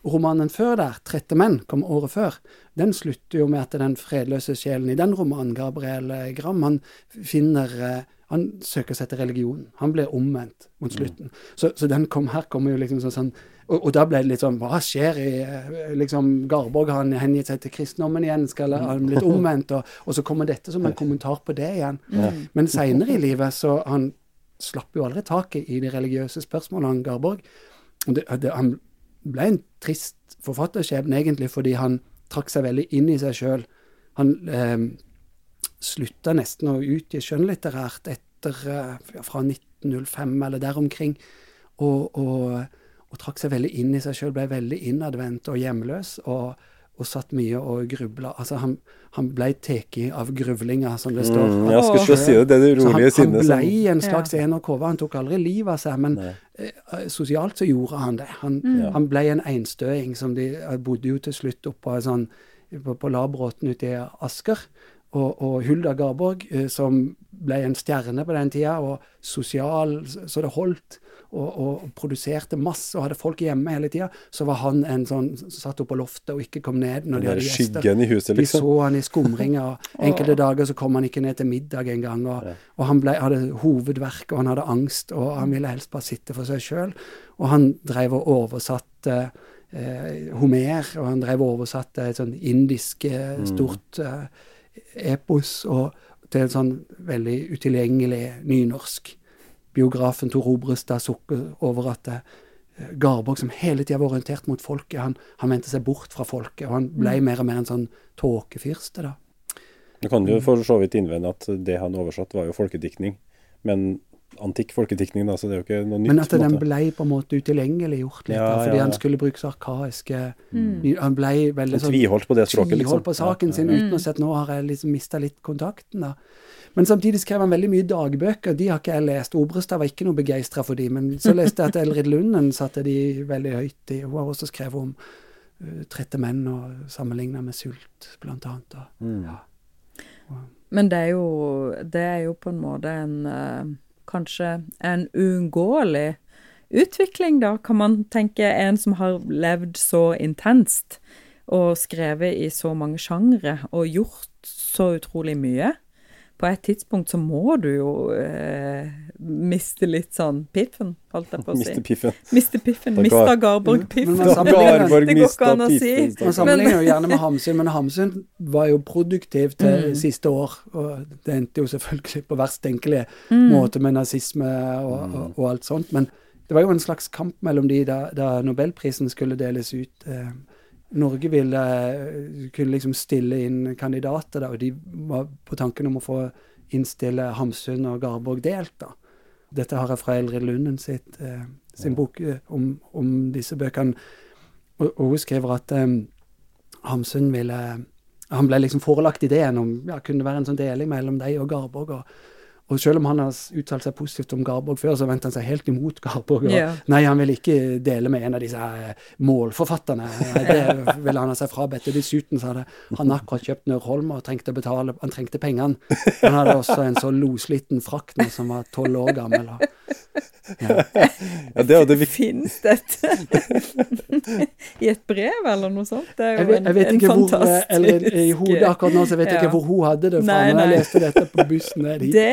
Romanen før der, 'Trette menn', kom året før. Den slutter jo med at den fredløse sjelen i den romanen, Gabriel eh, Gram, han finner eh, Han søker seg til religion. Han blir omvendt mot slutten. Så, så den kom, her kommer jo liksom sånn, sånn og, og da ble det litt sånn Hva skjer i eh, liksom Garborg? Har han hengitt seg til kristendommen igjen? Skal han blitt omvendt? Og, og så kommer dette som en kommentar på det igjen. Men seinere i livet så Han slapp jo aldri taket i de religiøse spørsmålene, han Garborg. Det, det, han ble en trist forfatterskjebne, egentlig, fordi han trakk seg veldig inn i seg sjøl. Han eh, slutta nesten å utgi skjønnlitterært etter eh, fra 1905 eller der omkring, og, og, og trakk seg veldig inn i seg sjøl, ble veldig innadvendt og hjemløs. og og satt mye og grubla. Altså, han, han ble tatt av gruvlinga, som det står. Mm, jeg skulle si det, det det Så han, han sinnet ble en slags NRK. Han tok aldri livet av seg, men eh, sosialt så gjorde han det. Han, mm. han ble en einstøing som de bodde jo til slutt oppå en sånn, på, på Labråten ute i Asker. Og, og Hulda Garborg, eh, som ble en stjerne på den tida, og sosial så så det holdt, og, og produserte masse og hadde folk hjemme hele tida, så var han en sånn som satt oppe på loftet og ikke kom ned når de hadde gjester. i huset, De liksom. så han i skumringer. og enkelte dager så kom han ikke ned til middag engang. Og, og han ble, hadde hovedverk, og han hadde angst, og han ville helst bare sitte for seg sjøl. Og han drev og oversatte eh, Homer, og han drev og oversatte et sånn indisk eh, stort eh, epos og, til en sånn veldig utilgjengelig nynorsk. Biografen Tor Obrestad sukker over at eh, Garborg, som hele tida var orientert mot folket, han, han vendte seg bort fra folket, og han ble mer og mer en sånn tåkefyrste, da. Du kan jo for så vidt innvende at det han oversatt, var jo folkediktning. Men antikk folkediktning, da, så det er jo ikke noe nytt. Men at den måte. ble på en måte utilgjengeliggjort litt, Ja, da, fordi ja, han skulle bruke så arkaiske Han ble veldig sånn tviholdt på det språket, liksom. tviholdt på saken Ja, sin uten å si at nå har jeg liksom mista litt kontakten. da. Men samtidig skrev han veldig mye dagbøker. De har ikke jeg lest. Obrestad var ikke noe begeistra for de, men så leste jeg at Elrid Lunden satte de veldig høyt i. Hun har også skrevet om uh, trette menn og sammenligna med sult, blant annet. Og, Mm. Ja. Men det er jo, det er jo på en måte en uh, Kanskje en uunngåelig utvikling, da, kan man tenke. En som har levd så intenst og skrevet i så mange sjangre og gjort så utrolig mye på et tidspunkt så må du jo eh, miste litt sånn piffen, holdt jeg på å si. Miste piffen. Miste piffen. Mista Garborg piffen. Garborg Det går ikke an å si. Man sammenligner jo gjerne med Hamsun, men Hamsun var jo produktiv til Mm. siste år. Og det endte jo selvfølgelig på verst tenkelige Mm. måte med nazisme og, og, og alt sånt. Men det var jo en slags kamp mellom de da, da nobelprisen skulle deles ut. Eh, Norge ville eh, kunne liksom stille inn kandidater, da, og de var på tanken om å få innstille Hamsun og Garborg delt. da. Dette har jeg fra Eldrid Lunden sitt, eh, sin bok eh, om, om disse bøkene. Og, og hun skriver at eh, Hamsun ville Han ble liksom forelagt ideen om ja, kunne det være en sånn deling mellom deg og Garborg. Og, og selv om han har uttalt seg positivt om Garborg før, så vendte han seg helt imot Garborg. Og, Ja. Nei, han ville ikke dele med en av disse eh, målforfatterne. Det ville han ha seg frabedt. Og Dessuten så hadde han akkurat kjøpt Nørholm og trengte å betale Han trengte pengene. Han hadde også en så losliten frakt nå som var tolv år gammel. Og, ja. Ja, det hadde vi... det. Fins dette i et brev eller noe sånt? Det er Jeg jo vet, en, jeg vet en ikke hvor, eller I hodet akkurat nå så vet jeg Ja. ikke hvor hun hadde det fra Nei, men jeg leste dette på bussen ned hit. Det,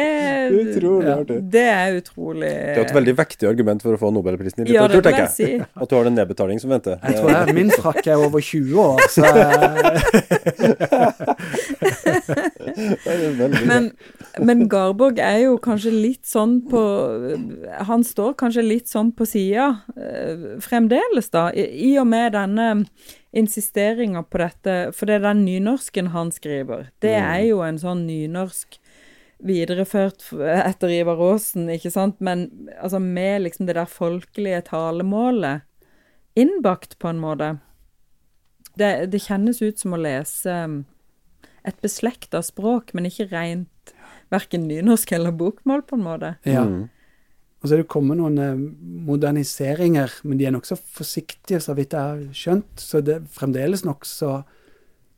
Utrolig Ja. artig. det er utrolig Det er et veldig vektig argument for å få Nobelprisen i Ja, litteratur, vil tenker jeg si. At du har en nedbetaling som venter. Jeg tror jeg, min frakk er over 20 år, så. Men, men Garborg er jo kanskje litt sånn på Han står kanskje litt sånn på sida eh, fremdeles, da. I, I og med denne insisteringa på dette For det er den nynorsken han skriver. Det er jo en sånn nynorsk videreført etter Ivar Aasen, ikke sant? Men altså med liksom det der folkelige talemålet innbakt, på en måte. Det, det kjennes ut som å lese um, et beslekta språk, men ikke rent verken nynorsk eller bokmål, på en måte. ja. Mm. Og så er det kommet noen eh, moderniseringer, men de er nokså forsiktige, så vidt jeg har skjønt. Så det er fremdeles nokså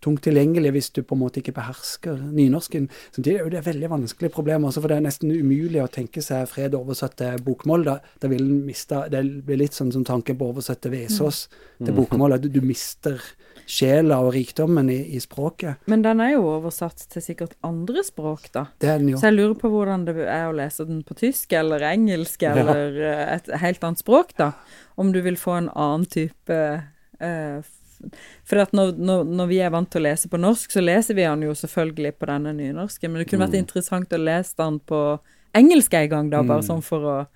tungt tilgjengelig hvis du på en måte ikke behersker nynorsken. Samtidig er det et veldig vanskelig problem, også, for det er nesten umulig å tenke seg fred oversatt til bokmål. Da, da vil miste, Det blir litt sånn som tanken på å oversette Vesaas til bokmål, at du, mister sjela og rikdommen i, i språket. Men den er jo oversatt til sikkert andre språk, da. Det er den jo. Så jeg lurer på hvordan det er å lese den på tysk eller engelsk eller ja. et helt annet språk, da. Om du vil få en annen type eh, For at når, når, når vi er vant til å lese på norsk, så leser vi den jo selvfølgelig på denne nynorsken, men det kunne vært interessant å lese den på engelsk en gang, da, bare sånn for å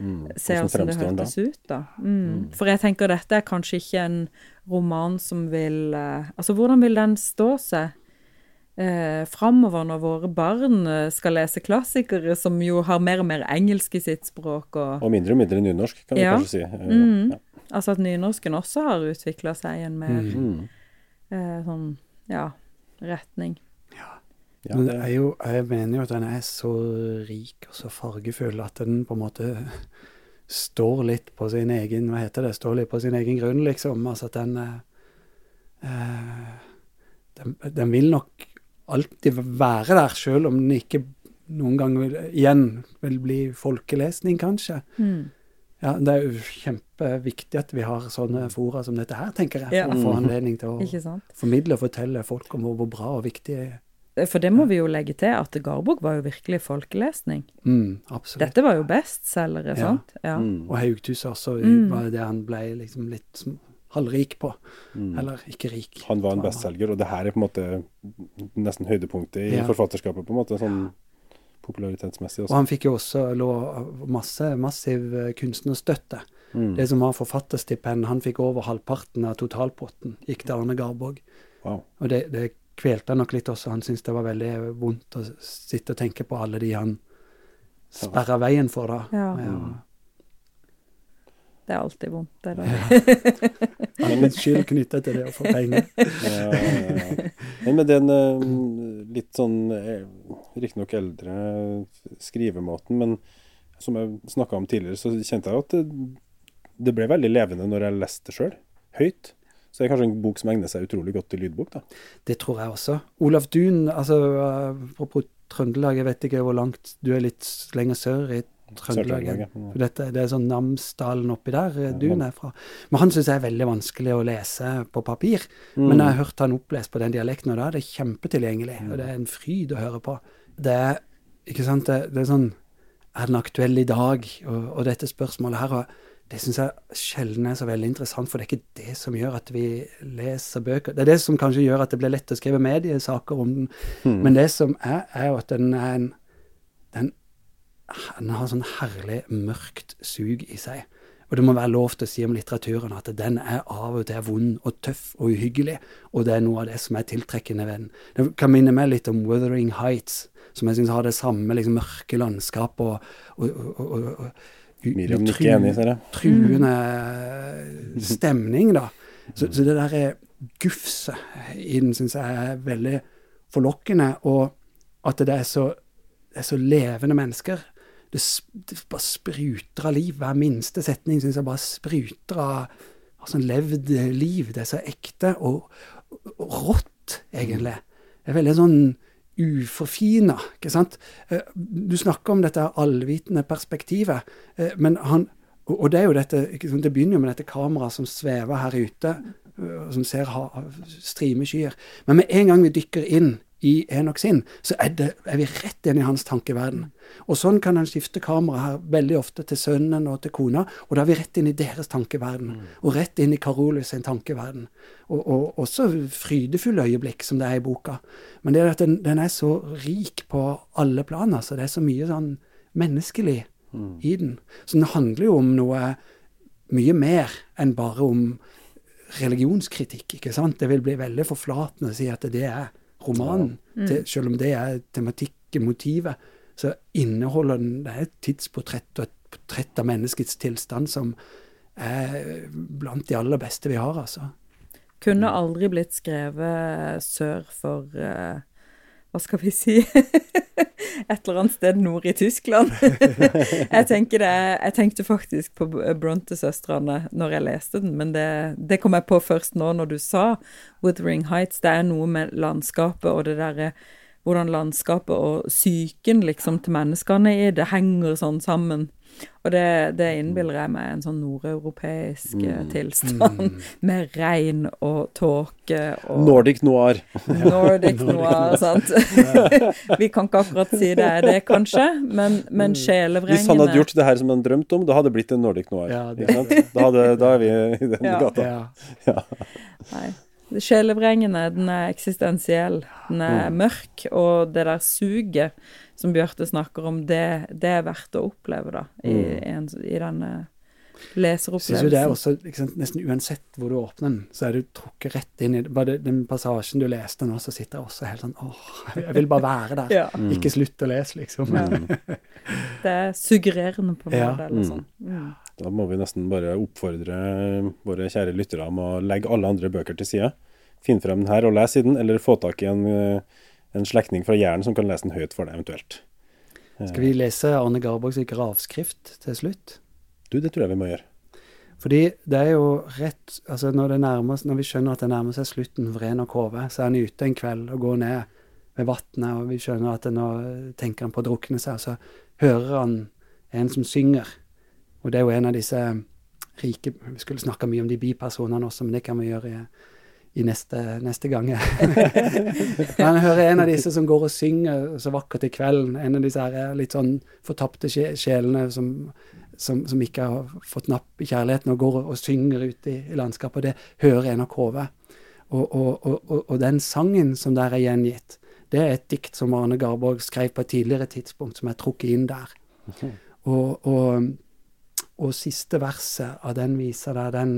Mm. se Hvordan det hørtes ut, da. Mm. For jeg tenker dette er kanskje ikke en roman som vil eh, Altså, hvordan vil den stå seg? eh, framover når våre barn eh, skal lese klassikere som jo har mer og mer engelsk i sitt språk, og Og mindre og mindre nynorsk, kan vi Ja. kanskje si. Eh, Mm. ja. Altså at nynorsken også har utvikla seg i en mer Mm. eh, sånn, ja, retning. Ja, Men det, er jo, jeg mener jo at den er så rik og så fargefull at den på en måte står litt på sin egen Hva heter det? Står litt på sin egen grunn, liksom. Altså at den eh, den, den vil nok alltid være der, selv om den ikke noen gang vil, igjen vil bli folkelesning, kanskje. Mm. Ja, Det er jo kjempeviktig at vi har sånne fora som dette her, tenker jeg. Ja. For å få anledning til å formidle og fortelle folk om hvor, hvor bra og viktig det er. Eh, For det må vi jo legge til, at Garbog var jo virkelig folkelesning. Mm, absolutt. Dette var jo bestselgere, Ja. sant? Ja. mm. Og Haugtus også Mm. var det han ble liksom litt halvrik på. Mm. Eller ikke rik. Han var en bestselger, og det her er på en måte nesten høydepunktet i Ja. forfatterskapet, på en måte, sånn popularitetsmessig Og han fikk jo også lå masse, massiv eh, kunstnerstøtte. Mm. Det som var forfatterstipend, han fikk over halvparten av totalpotten, gikk til Arne Garborg. Wow. Og det, det kvelte han nok litt også. Han syntes det var veldig vondt å sitte og tenke på alle de han sperra veien for, da. Ja. Ja. Det er alltid vondt, det da. All skyld knytta til det å få penger. Ja, ja, ja. Men med den eh, litt sånn eh, riktignok eldre skrivemåten, men som jeg snakka om tidligere, så kjente jeg at det, det ble veldig levende når jeg leste det sjøl. Høyt. Så det er kanskje en bok som egner seg utrolig godt til lydbok, da. Det tror jeg også. Olav Duun, altså eh, apropos Trøndelag, jeg vet ikke hvor langt Du er litt lenger sør i Trøndelag. For dette, det er sånn Namsdalen oppi der eh, Ja, duen er fra. Men han syns jeg er veldig vanskelig å lese på papir. Mm. Men jeg har hørt han opplest på den dialekten, og da er det kjempetilgjengelig. Og det er en fryd å høre på. Det er ikke sant, det, det er sånn Er den aktuell i dag? Og, og dette spørsmålet her, og det syns jeg sjelden er så veldig interessant, for det er ikke det som gjør at vi leser bøker. Det er det som kanskje gjør at det blir lett å skrive mediesaker om den. Mm. Men det som er, er jo at den er en den, den har sånn herlig mørkt sug i seg. Og det må være lov til å si om litteraturen at den er av og til vond og tøff og uhyggelig, og det er noe av det som er tiltrekkende ved den. Det kan minne meg litt om 'Wuthering Heights', som jeg syns har det samme liksom, mørke landskapet og, og, og, og, Miriam utru- enig, ser jeg. truende stemning, da. Så, så det derre gufset i den syns jeg er veldig forlokkende, og at det er så, det er så levende mennesker. Det, det bare spruter av liv. Hver minste setning syns jeg bare spruter av, av sånn levd liv. Det er så ekte og, og rått, egentlig. Det er veldig sånn uforfina, ikke sant. Eh, Du snakker om dette allvitende perspektivet, eh, men han og det er jo dette, det begynner jo med dette kameraet som svever her ute, øh, som ser strime skyer, Men med en gang vi dykker inn i Enok sin, så er, det, er vi rett inn i hans tankeverden. Og sånn kan han skifte kamera her veldig ofte til sønnen og til kona, og da er vi rett inn i deres tankeverden. Og rett inn i Carolus sin tankeverden. Og, og også frydefulle øyeblikk, som det er i boka. Men det er at den, den er så rik på alle plan, altså. Det er så mye sånn menneskelig i den. Så den handler jo om noe mye mer enn bare om religionskritikk, ikke sant? Det vil bli veldig forflatende å si at det er romanen, til, selv om det er tematikken, motivet. Så inneholder den det er et tidsportrett og et portrett av menneskets tilstand som er blant de aller beste vi har, altså. Kunne aldri blitt skrevet sør for eh, Hva skal vi si Et eller annet sted nord i Tyskland. jeg, det, jeg tenkte faktisk på Bronte-søstrene når jeg leste den, men det, det kom jeg på først nå når du sa Wuthering Heights. Det er noe med landskapet og det derre hvordan landskapet og psyken liksom til menneskene i det henger sånn sammen. Og det, det innbiller jeg meg en sånn nordeuropeisk mm. tilstand, med regn og tåke og Nordic noir. Nordic noir, sant. Vi kan ikke akkurat si det er det, kanskje, men, men sjelevrengende Hvis han hadde gjort det her som han drømte om, da hadde det blitt en Nordic noir. Ja, det- Da, hadde, da er vi i den Ja. gata. Ja. Nei. Sjelevrengende, den er eksistensiell, den er mørk, og det der suget som Bjarte snakker om, det, det er verdt å oppleve, da, i, en, i denne Jeg Synes jo det er også, sant, nesten uansett hvor du åpner den, så er du trukket rett inn i det. Bare den passasjen du leste nå, så sitter jeg også helt sånn åh, jeg vil bare være der. Ja. Ikke slutt å lese, liksom. Ja. Det er suggererende på en Ja. måte, eller sånn. Mm. Da må vi nesten bare oppfordre våre kjære lyttere om å legge alle andre bøker til side. Finn frem den her og les i den, eller få tak i en, eh, en slektning fra Jæren som kan lese den høyt for deg, eventuelt. Skal vi lese Arne Garborgs gravskrift til slutt? Du, det tror jeg vi må gjøre. Fordi det er jo rett altså når, det nærmer, når vi skjønner at det nærmer seg slutten for og kove, så er han ute en kveld og går ned ved vannet, og vi skjønner at nå tenker han på å drukne seg, og så hører han en som synger. Og det er jo en av disse rike Vi skulle snakka mye om de bipersonene også, men det kan vi gjøre i, i neste, neste gang. Man hører en av disse som går og synger så vakkert i kvelden. En av disse her er litt sånn fortapte sjelene som, som, som ikke har fått napp i kjærligheten, og går og, synger ute i, i landskapet. Det hører en av Kove. Og, og, og, og, den sangen som der er gjengitt, det er et dikt som Arne Garborg skrev på et tidligere tidspunkt, som er trukket inn der. Og, og, og siste verset av den viser der, den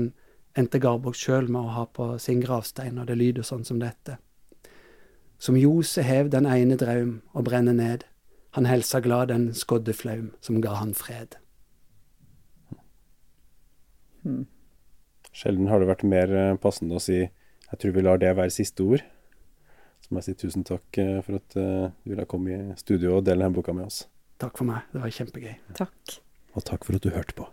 endte Garborg sjøl med å ha på sin gravstein, og det lyder sånn som dette. Som Jose hev den ene draum og brenner ned, han helsa glad den skodde flaum som ga han fred. Sjelden har det vært mer eh, passende å si jeg tror vi lar det være siste ord. Så må jeg si tusen takk eh, for at eh, du ville komme i studio og dele denne boka med oss. Takk for meg, det var kjempegøy. Takk. Og takk for at du hørte på.